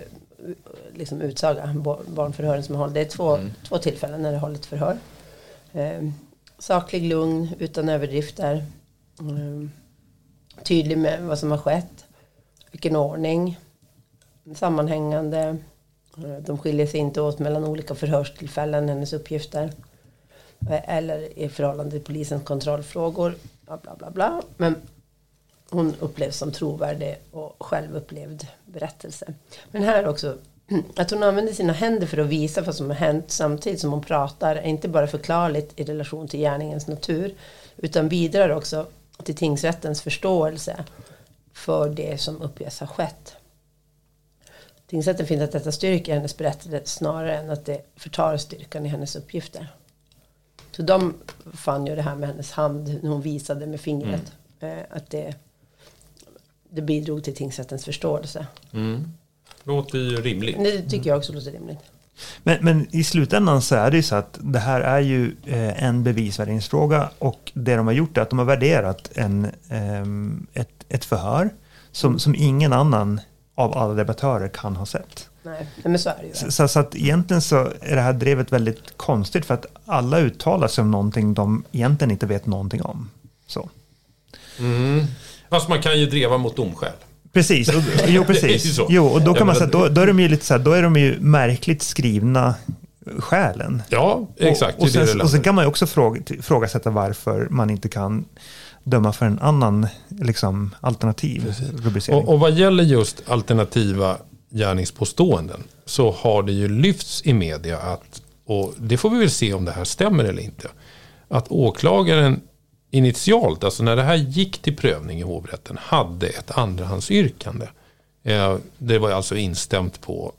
liksom, utsaga, barnförhören som har hållit. Det är två, två tillfällen när det har hållit förhör. Eh, saklig, lugn, utan överdrifter. Eh, tydlig med vad som har skett. Vilken ordning. Sammanhängande. Eh, de skiljer sig inte åt mellan olika förhörstillfällen, hennes uppgifter. Eh, eller i förhållande till polisens kontrollfrågor. Bla, bla, bla, bla. Men hon upplevs som trovärdig och självupplevd berättelse. Men här också, [CLEARS THROAT] att hon använder sina händer för att visa vad som har hänt samtidigt som hon pratar är inte bara förklarligt i relation till gärningens natur utan bidrar också till tingsrättens förståelse för det som uppges ha skett. Tingsrätten finner att detta styrker hennes berättelse snarare än att det förtar styrkan i hennes uppgifter. Så de fann ju det här med hennes hand när hon visade med fingret. Eh, att det, det bidrog till tingsrättens förståelse. Låter ju rimligt. Det tycker jag också låter rimligt. Men, men i slutändan så är det ju så att det här är ju eh, en bevisvärderingsfråga och det de har gjort är att de har värderat en, ehm, ett, ett förhör som, som ingen annan av alla debattörer kan ha sett. Nej, men så är det ju. Så, så, så att egentligen så är det här drevet väldigt konstigt för att alla uttalar sig om någonting de egentligen inte vet någonting om. Så. Fast man kan ju dreva mot domskäl. Precis, och, jo [LAUGHS] precis. Jo, och då kan man säga, då, då är de ju lite så här, då är de ju märkligt skrivna skälen. Ja, exakt. Och, och, sen, och sen kan man ju också fråga, ifrågasätta varför man inte kan döma för en annan liksom, alternativ rubricering. och, och vad gäller just alternativa gärningspåståenden så har det ju lyfts i media att, och det får vi väl se om det här stämmer eller inte, att åklagaren initialt, alltså när det här gick till prövning i hovrätten, hade ett andrahandsyrkande. Eh, det var alltså instämt på,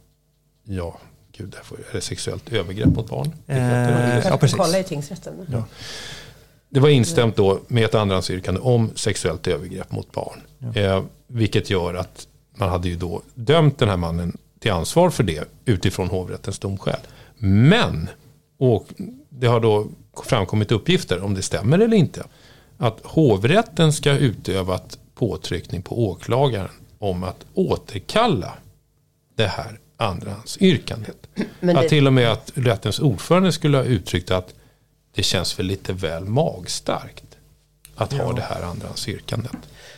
ja, gud, är det sexuellt övergrepp mot barn? Eh, ja, precis. kolla i tingsrätten. Det var instämt då med ett andrahandsyrkande om sexuellt övergrepp mot barn. Eh, vilket gör att man hade ju då dömt den här mannen till ansvar för det utifrån hovrättens domskäl. Men, och det har då framkommit uppgifter, om det stämmer eller inte, att hovrätten ska ha utövat påtryckning på åklagaren om att återkalla det här andrahandsyrkandet. Men att det- till och med att rättens ordförande skulle ha uttryckt att det känns för lite väl magstarkt att ha det här andrahandsyrkandet.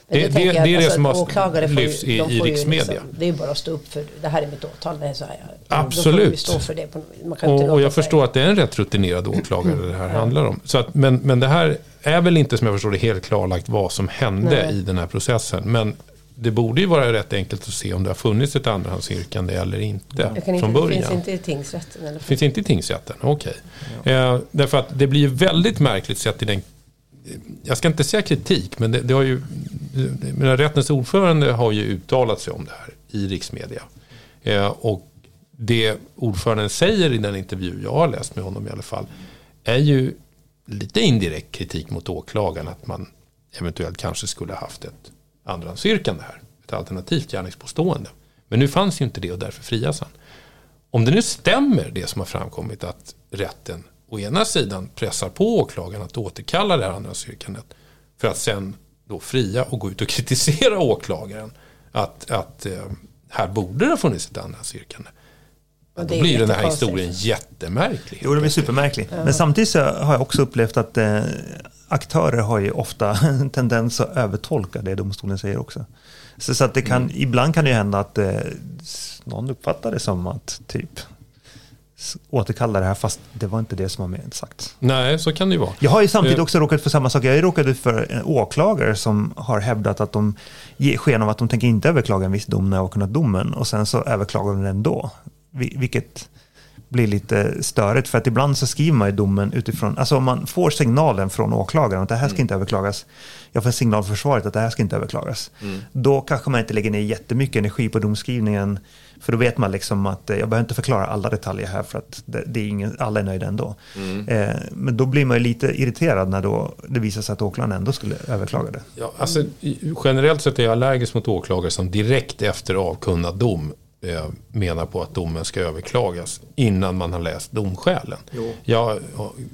Det, det, det jag är att, det alltså, som har lyfts i, i ju riksmedia. Liksom, det är bara att stå upp för det här är mitt åtal, det är så här. Absolut. Stå för det. Och, och jag förstår att det är en rätt rutinerad åklagare det här handlar om. Så att, men, men det här är väl inte som jag förstår det helt klarlagt vad som hände Nej. i den här processen. Men det borde ju vara rätt enkelt att se om det har funnits ett andrahandsyrkande eller inte kan inte, från det början. finns inte i tingsrätten. Eller? Finns inte i tingsrätten? Okej. Eh, därför att det blir väldigt märkligt sett i den... Jag ska inte säga kritik, men det, det har ju... Men rättens ordförande har ju uttalat sig om det här i riksmedia. Eh, och det ordföranden säger i den intervju jag har läst med honom i alla fall är ju lite indirekt kritik mot åklagaren att man eventuellt kanske skulle ha haft ett andrahandsyrkande här. Ett alternativt gärningspåstående. Men nu fanns ju inte det och därför frias han. Om det nu stämmer det som har framkommit att rätten å ena sidan pressar på åklagaren att återkalla det här andrahandsyrkandet för att sen då fria och gå ut och [LAUGHS] kritisera åklagaren att, att eh, här borde det ha funnits ett andrahandsyrkande. Då blir den här historien jättemärklig. Jo, det blir supermärklig. Men samtidigt så har jag också upplevt att eh, aktörer har ju ofta en [LAUGHS] tendens att övertolka det domstolen säger också. Så, så att det kan, ibland kan det ju hända att eh, någon uppfattar det som att typ återkalla det här fast det var inte det som var sagt. Nej, så kan det ju vara. Jag har ju samtidigt Eh. också råkat för samma sak. Jag har ju råkat ut för en åklagare som har hävdat att de ger sken av att de tänker inte överklaga en viss dom när jag har kunnat domen och sen så överklagar de den ändå. Vi- Vilket blir lite störigt för att ibland så skriver man ju domen utifrån, alltså om man får signalen från åklagaren att det här ska inte överklagas, jag får en signal från försvaret att det här ska inte överklagas, då kanske man inte lägger ner jättemycket energi på domskrivningen, för då vet man liksom att eh, jag behöver inte förklara alla detaljer här för att det, det är ingen, alla är nöjda ändå. Eh, men då blir man ju lite irriterad när då det visar sig att åklagaren ändå skulle överklaga det. Ja, alltså, generellt sett är jag allergisk mot åklagare som direkt efter avkunnad dom menar på att domen ska överklagas innan man har läst domskälen. Jag,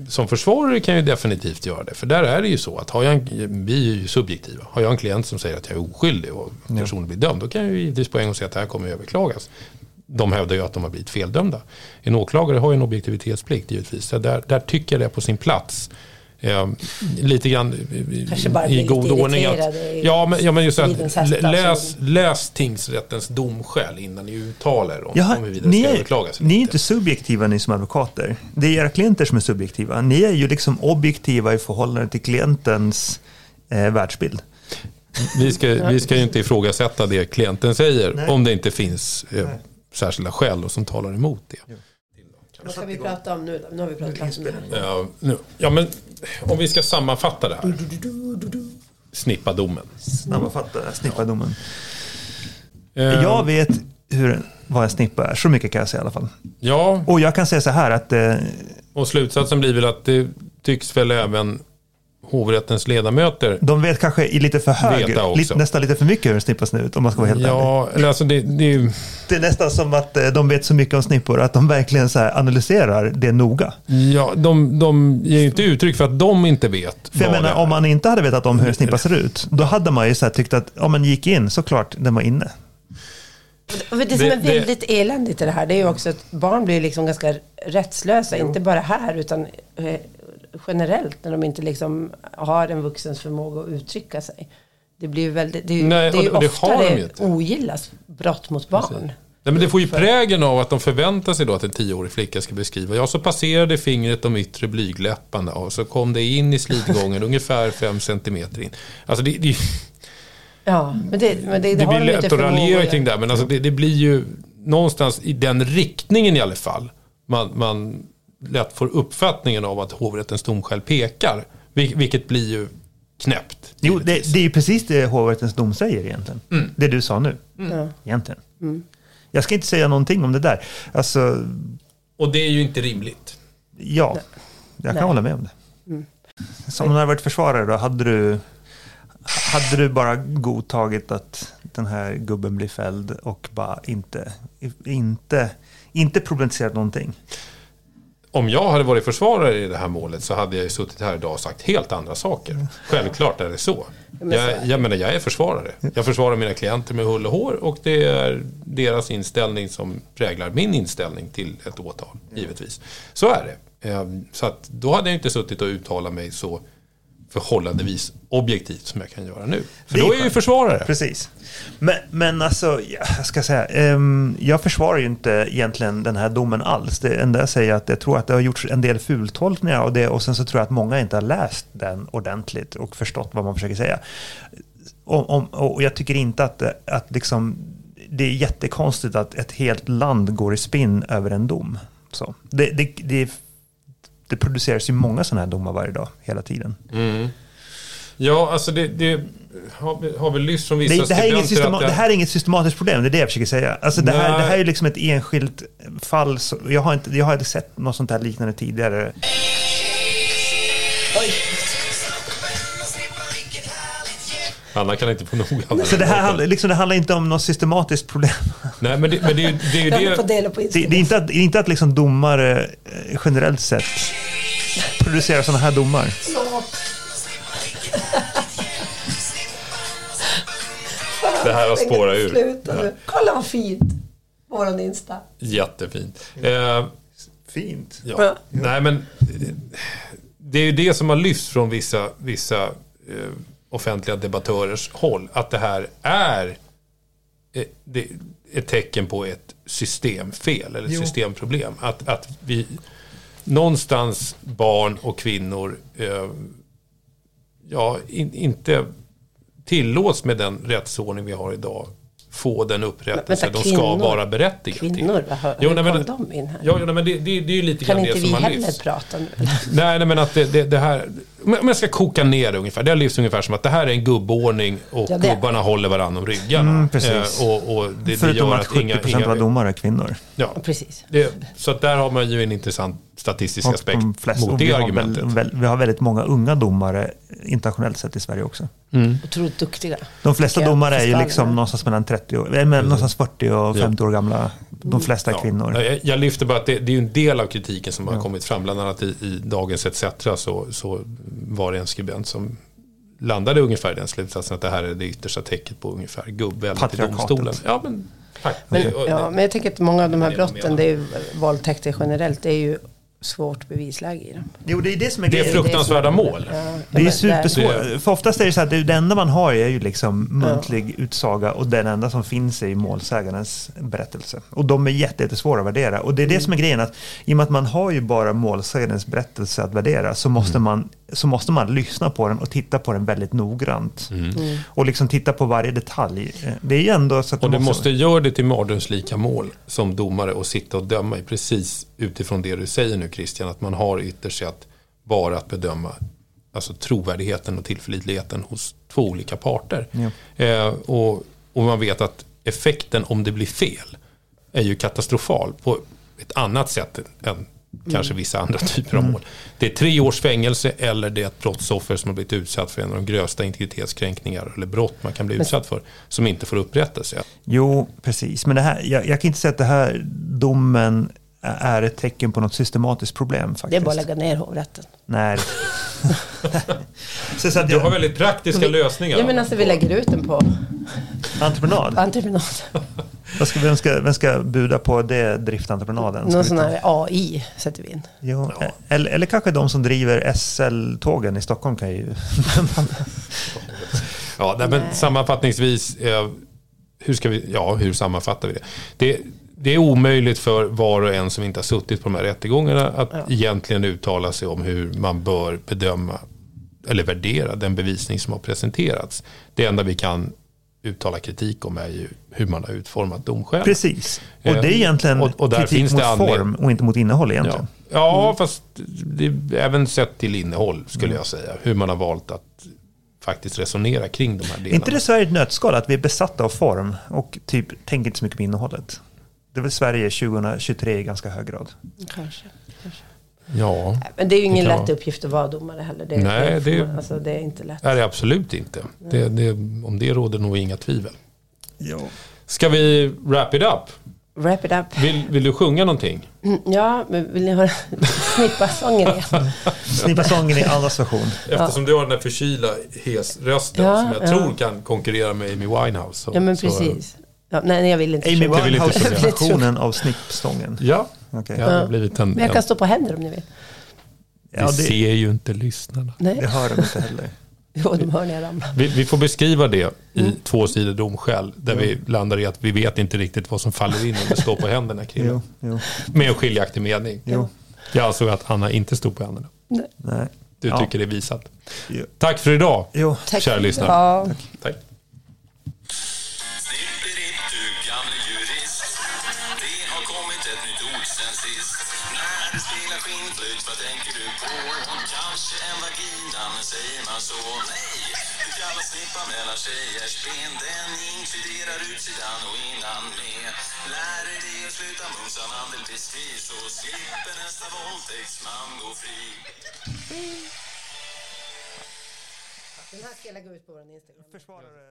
som försvarare kan jag ju definitivt göra det. För där är det ju så att har jag en, vi är ju subjektiva. Har jag en klient som säger att jag är oskyldig och personen blir dömd. Då kan jag ju givetvis på en gång säga att det här kommer överklagas. De hävdar ju att de har blivit feldömda. En åklagare har ju en objektivitetsplikt givetvis. Så där, där tycker jag det är på sin plats. Eh, lite grann i- god ordning. Att, ja, men, ja, men just att läs, läs tingsrättens domskäl innan ni uttalar om, Jaha, om huruvida det ni, ska är, överklagas. ni är inte. subjektiva ni som advokater. Det är era klienter som är subjektiva. Ni är ju liksom objektiva i förhållande till klientens eh, världsbild. Vi ska, vi ska ju inte ifrågasätta det klienten säger Nej. om det inte finns eh, särskilda skäl som talar emot det. Vad ska vi prata om nu då? Nu har vi pratat klart om det här. Ja, nu, ja, men om vi ska sammanfatta det här. Snippa domen. Sammanfatta snippa domen. Eh, Jag vet hur, vad en snippa är, så mycket kan jag säga i alla fall. Ja, Och jag kan säga så här att eh, och slutsatsen blir väl att det tycks väl även hovrättens ledamöter de vet kanske i lite för hög, lite, nästan lite för mycket hur en snippa ser ut om man ska vara helt ärlig. Ja, eller alltså det, det är ju... Det är nästan som att eh, de vet så mycket om snippor att de verkligen så här analyserar det noga. Ja, de, de ger ju inte uttryck för att de inte vet För jag menar, om man inte hade vetat om hur en snippa ser ut, då hade man ju så här tyckt att om man gick in, såklart den var inne. Det som är det- väldigt eländigt i det här, det är ju också att barn blir liksom ganska rättslösa, inte bara här utan eh, generellt när de inte liksom har en vuxens förmåga att uttrycka sig. Det blir ju väldigt, det Nej, det är ju och- det ofta har de det ogillas brott mot barn. Nej, men det får ju prägen av att de förväntar sig då att en tioårig flicka ska beskriva. Ja, så passerade fingret de yttre blygläpparna och så kom det in i slitgången [LAUGHS] ungefär fem centimeter in. Alltså det, det, Ja, men det, men det, det, det blir lätt att raljera kring det, men alltså det, det blir ju någonstans i den riktningen i alla fall. Man, man lätt får uppfattningen av att hovrättens domskäl pekar, vil- vilket blir ju knäppt. Jo, det, det är ju precis det hovrättens dom säger egentligen. Mm. Det du sa nu, Ja. egentligen. Jag ska inte säga någonting om det där. Alltså, Och det är ju inte rimligt. ja, jag kan Nej. hålla med om det. Som om du hade varit försvarare då, hade du, hade du bara godtagit att den här gubben blir fälld och bara inte, inte, inte problematiserat någonting? Om jag hade varit försvarare i det här målet så hade jag ju suttit här idag och sagt helt andra saker. Självklart är det så. Jag, jag menar, jag är försvarare. Jag försvarar mina klienter med hull och hår och det är deras inställning som präglar min inställning till ett åtal, givetvis. Så är det. Eh, Så att då hade jag inte suttit och uttalat mig så förhållandevis objektivt som jag kan göra nu. För är då är jag ju försvarare. Precis. Men, men alltså, ja, jag ska säga, ehm, jag försvarar ju inte egentligen den här domen alls. Det enda jag säger är att jag tror att det har gjorts en del fultolkningar av det och sen så tror jag att många inte har läst den ordentligt och förstått vad man försöker säga. Om, om, och jag tycker inte att, att liksom, det är jättekonstigt att ett helt land går i spinn över en dom. Så. Det, det, det, det produceras ju många sådana här domar varje dag, hela tiden. Ja, alltså det, det har, har vi lyft från vissa Det, det, här är inget systema, det här är inget systematiskt problem, det är det jag försöker säga. Alltså det, här, det här är liksom ett enskilt fall. Jag, har inte, jag har inte sett något sånt här liknande tidigare. Anna kan inte få nog av Så det, här, handlar- liksom, det handlar inte om något systematiskt problem. Nej, men det, men det, det är ju det... Det, det är inte att, det är inte att liksom domare eh, generellt sett producerar sådana här domar. Det här har spårat ur. Kolla vad fint. Våran Insta. Jättefint. Eh, Fint. ja. Ja. Nej, men eh, det är ju det som har lyfts från vissa, vissa eh, offentliga debattörers håll. Att det här är eh, ett tecken på ett systemfel eller ett Jo. systemproblem. Att, att vi någonstans barn och kvinnor eh, ja, in, inte tillåts med den rättsordning vi har idag få den upprättelse vänta, de ska vara berättigade till. Kvinnor, hör- Jo, hur nej, men, kom de in här? Ja, nej, men det, det, det är ju lite Kan grann inte det vi som har heller lyfts. prata nu? [LAUGHS] Nej, nej, men att det, det, det här... Om jag ska koka ner det ungefär. Det har lyfts ungefär som att det här är en gubbordning och Ja, gubbarna håller varandra om ryggarna. Mm, precis. Eh, och, och det, det Förutom gör att att 70 inga... procent av inga domare är kvinnor. ja, Precis. det, så att där har man ju en intressant statistisk Och aspekt de flesta, mot det vi, har argumentet. väl, väl, vi har väldigt många unga domare internationellt sett i Sverige också. Otroligt duktiga. De flesta domare är ju liksom någonstans mellan 30 och, men någonstans 40 och 50 år gamla. De flesta är Ja. kvinnor. Jag, jag lyfter bara att det, det är en del av kritiken som har kommit fram. Bland annat i, i Dagens ETC så, så var det en skribent som landade ungefär i den slutsatsen att det här är det yttersta tecket på ungefär gubbväldet i domstolen. Ja, men, tack. Men, ja, men jag tänker att många av de här brotten, det är ju våldtäkter generellt, det är ju svårt bevisläge i dem. Jo, det är det som är det är grejen. fruktansvärda mål. Ja, Det är supersvårt. För oftast är det så att det, enda man har är ju liksom muntlig utsaga och den enda som finns är ju målsägarens berättelse. Och de är jätte- jättesvåra att värdera. Och det är det som är grejen att i och med att man har ju bara målsägarens berättelse att värdera så måste, man, så måste man lyssna på den och titta på den väldigt noggrant. Mm. Och liksom titta på varje detalj. Det är ju ändå så att Och det du måste göra det till mardrömslika mål som domare och sitta och döma i precis utifrån det du säger nu Christian. Att man har ytterst sett bara att bedöma alltså trovärdigheten och tillförlitligheten hos två olika parter. Eh, och, och man vet att effekten om det blir fel är ju katastrofal på ett annat sätt än kanske vissa andra [LAUGHS] typer av mål. Det är tre års fängelse eller det är ett brottsoffer som har blivit utsatt för en av de grövsta integritetskränkningar eller brott man kan bli utsatt för som inte får upprättelse. Jo, precis. Men det här, jag, jag kan inte säga att det här domen är ett tecken på något systematiskt problem faktiskt. Det är bara att lägga ner hovrätten. Nej. så, så att Du har jag, väldigt praktiska lösningar. Ja men alltså vi lägger ut den på entreprenad. entreprenad. Vad ska, vem, ska, vem ska buda på det driftentreprenaden? Ska Någon vi sån här AI sätter vi in. Jo, eller, eller kanske de som driver SL-tågen i Stockholm kan ju... Ja, nej, men sammanfattningsvis, eh, hur, ska vi, ja, hur sammanfattar vi det? det? Det är omöjligt för var och en som inte har suttit på de här rättegångarna att egentligen uttala sig om hur man bör bedöma eller värdera den bevisning som har presenterats. Det enda vi kan uttala kritik om är ju hur man har utformat domskälen. Precis. Och Eh, det är egentligen och- och kritik mot form och inte mot innehåll Ja, egentligen. ja fast det även sett till innehåll skulle jag säga. Hur man har valt att faktiskt resonera kring de här delarna. Är inte det Sverige ett nötskal att vi är besatta av form och typ tänker inte så mycket på innehållet? Det är väl Sverige 2023 i ganska hög grad. Kanske. Ja, Men det är ju ingen lätt vara. uppgift att vara domare heller. Det, Nej, det, det- alltså, det är inte lätt. är det absolut inte. Det, det, om det råder nog inga tvivel. Ja. Ska vi wrap it up? wrap it up. Vill, vill du sjunga någonting? Mm, Ja, men vill ni höra [LAUGHS] snippa-sången igen? [LAUGHS] Snippa sången i allas version. [LAUGHS] Eftersom du har den där förkylda hes-rösten Ja, som jag ja. tror kan konkurrera med Amy Winehouse. Så, Ja, men så- precis. Ja, nej, jag vill inte Amy. Winehouse-versionen av snippstången. Ja, Okej. det har blivit en... Men jag kan stå på händer om ni vill. det, Ja, det, ser ju inte lyssnarna. det Nej, hör de inte heller. [LAUGHS] jo, de hör när jag ramlar. Vi, vi får beskriva det i Mm. två sidor domskäl. Där vi landar i att vi vet inte riktigt vad som faller in om det står på händerna. [LAUGHS] Jo, Med en skiljaktig mening. jo. Jag ansåg att Anna inte stod på händerna. Nej. Du Ja. tycker det är visat. Jo. Tack för idag, Jo. Tack. kära lyssnare. Ja. Tack. Snippedipp så? Nej, du kallar snippa mellan tjejers ben Den inkluderar utsidan och innan med Lär dig det och sluta mumsa mandelbiskri Så slipper nästa våldtäktsman gå fri Den här ska jag lägga ut på vår Instagram. Försvarare.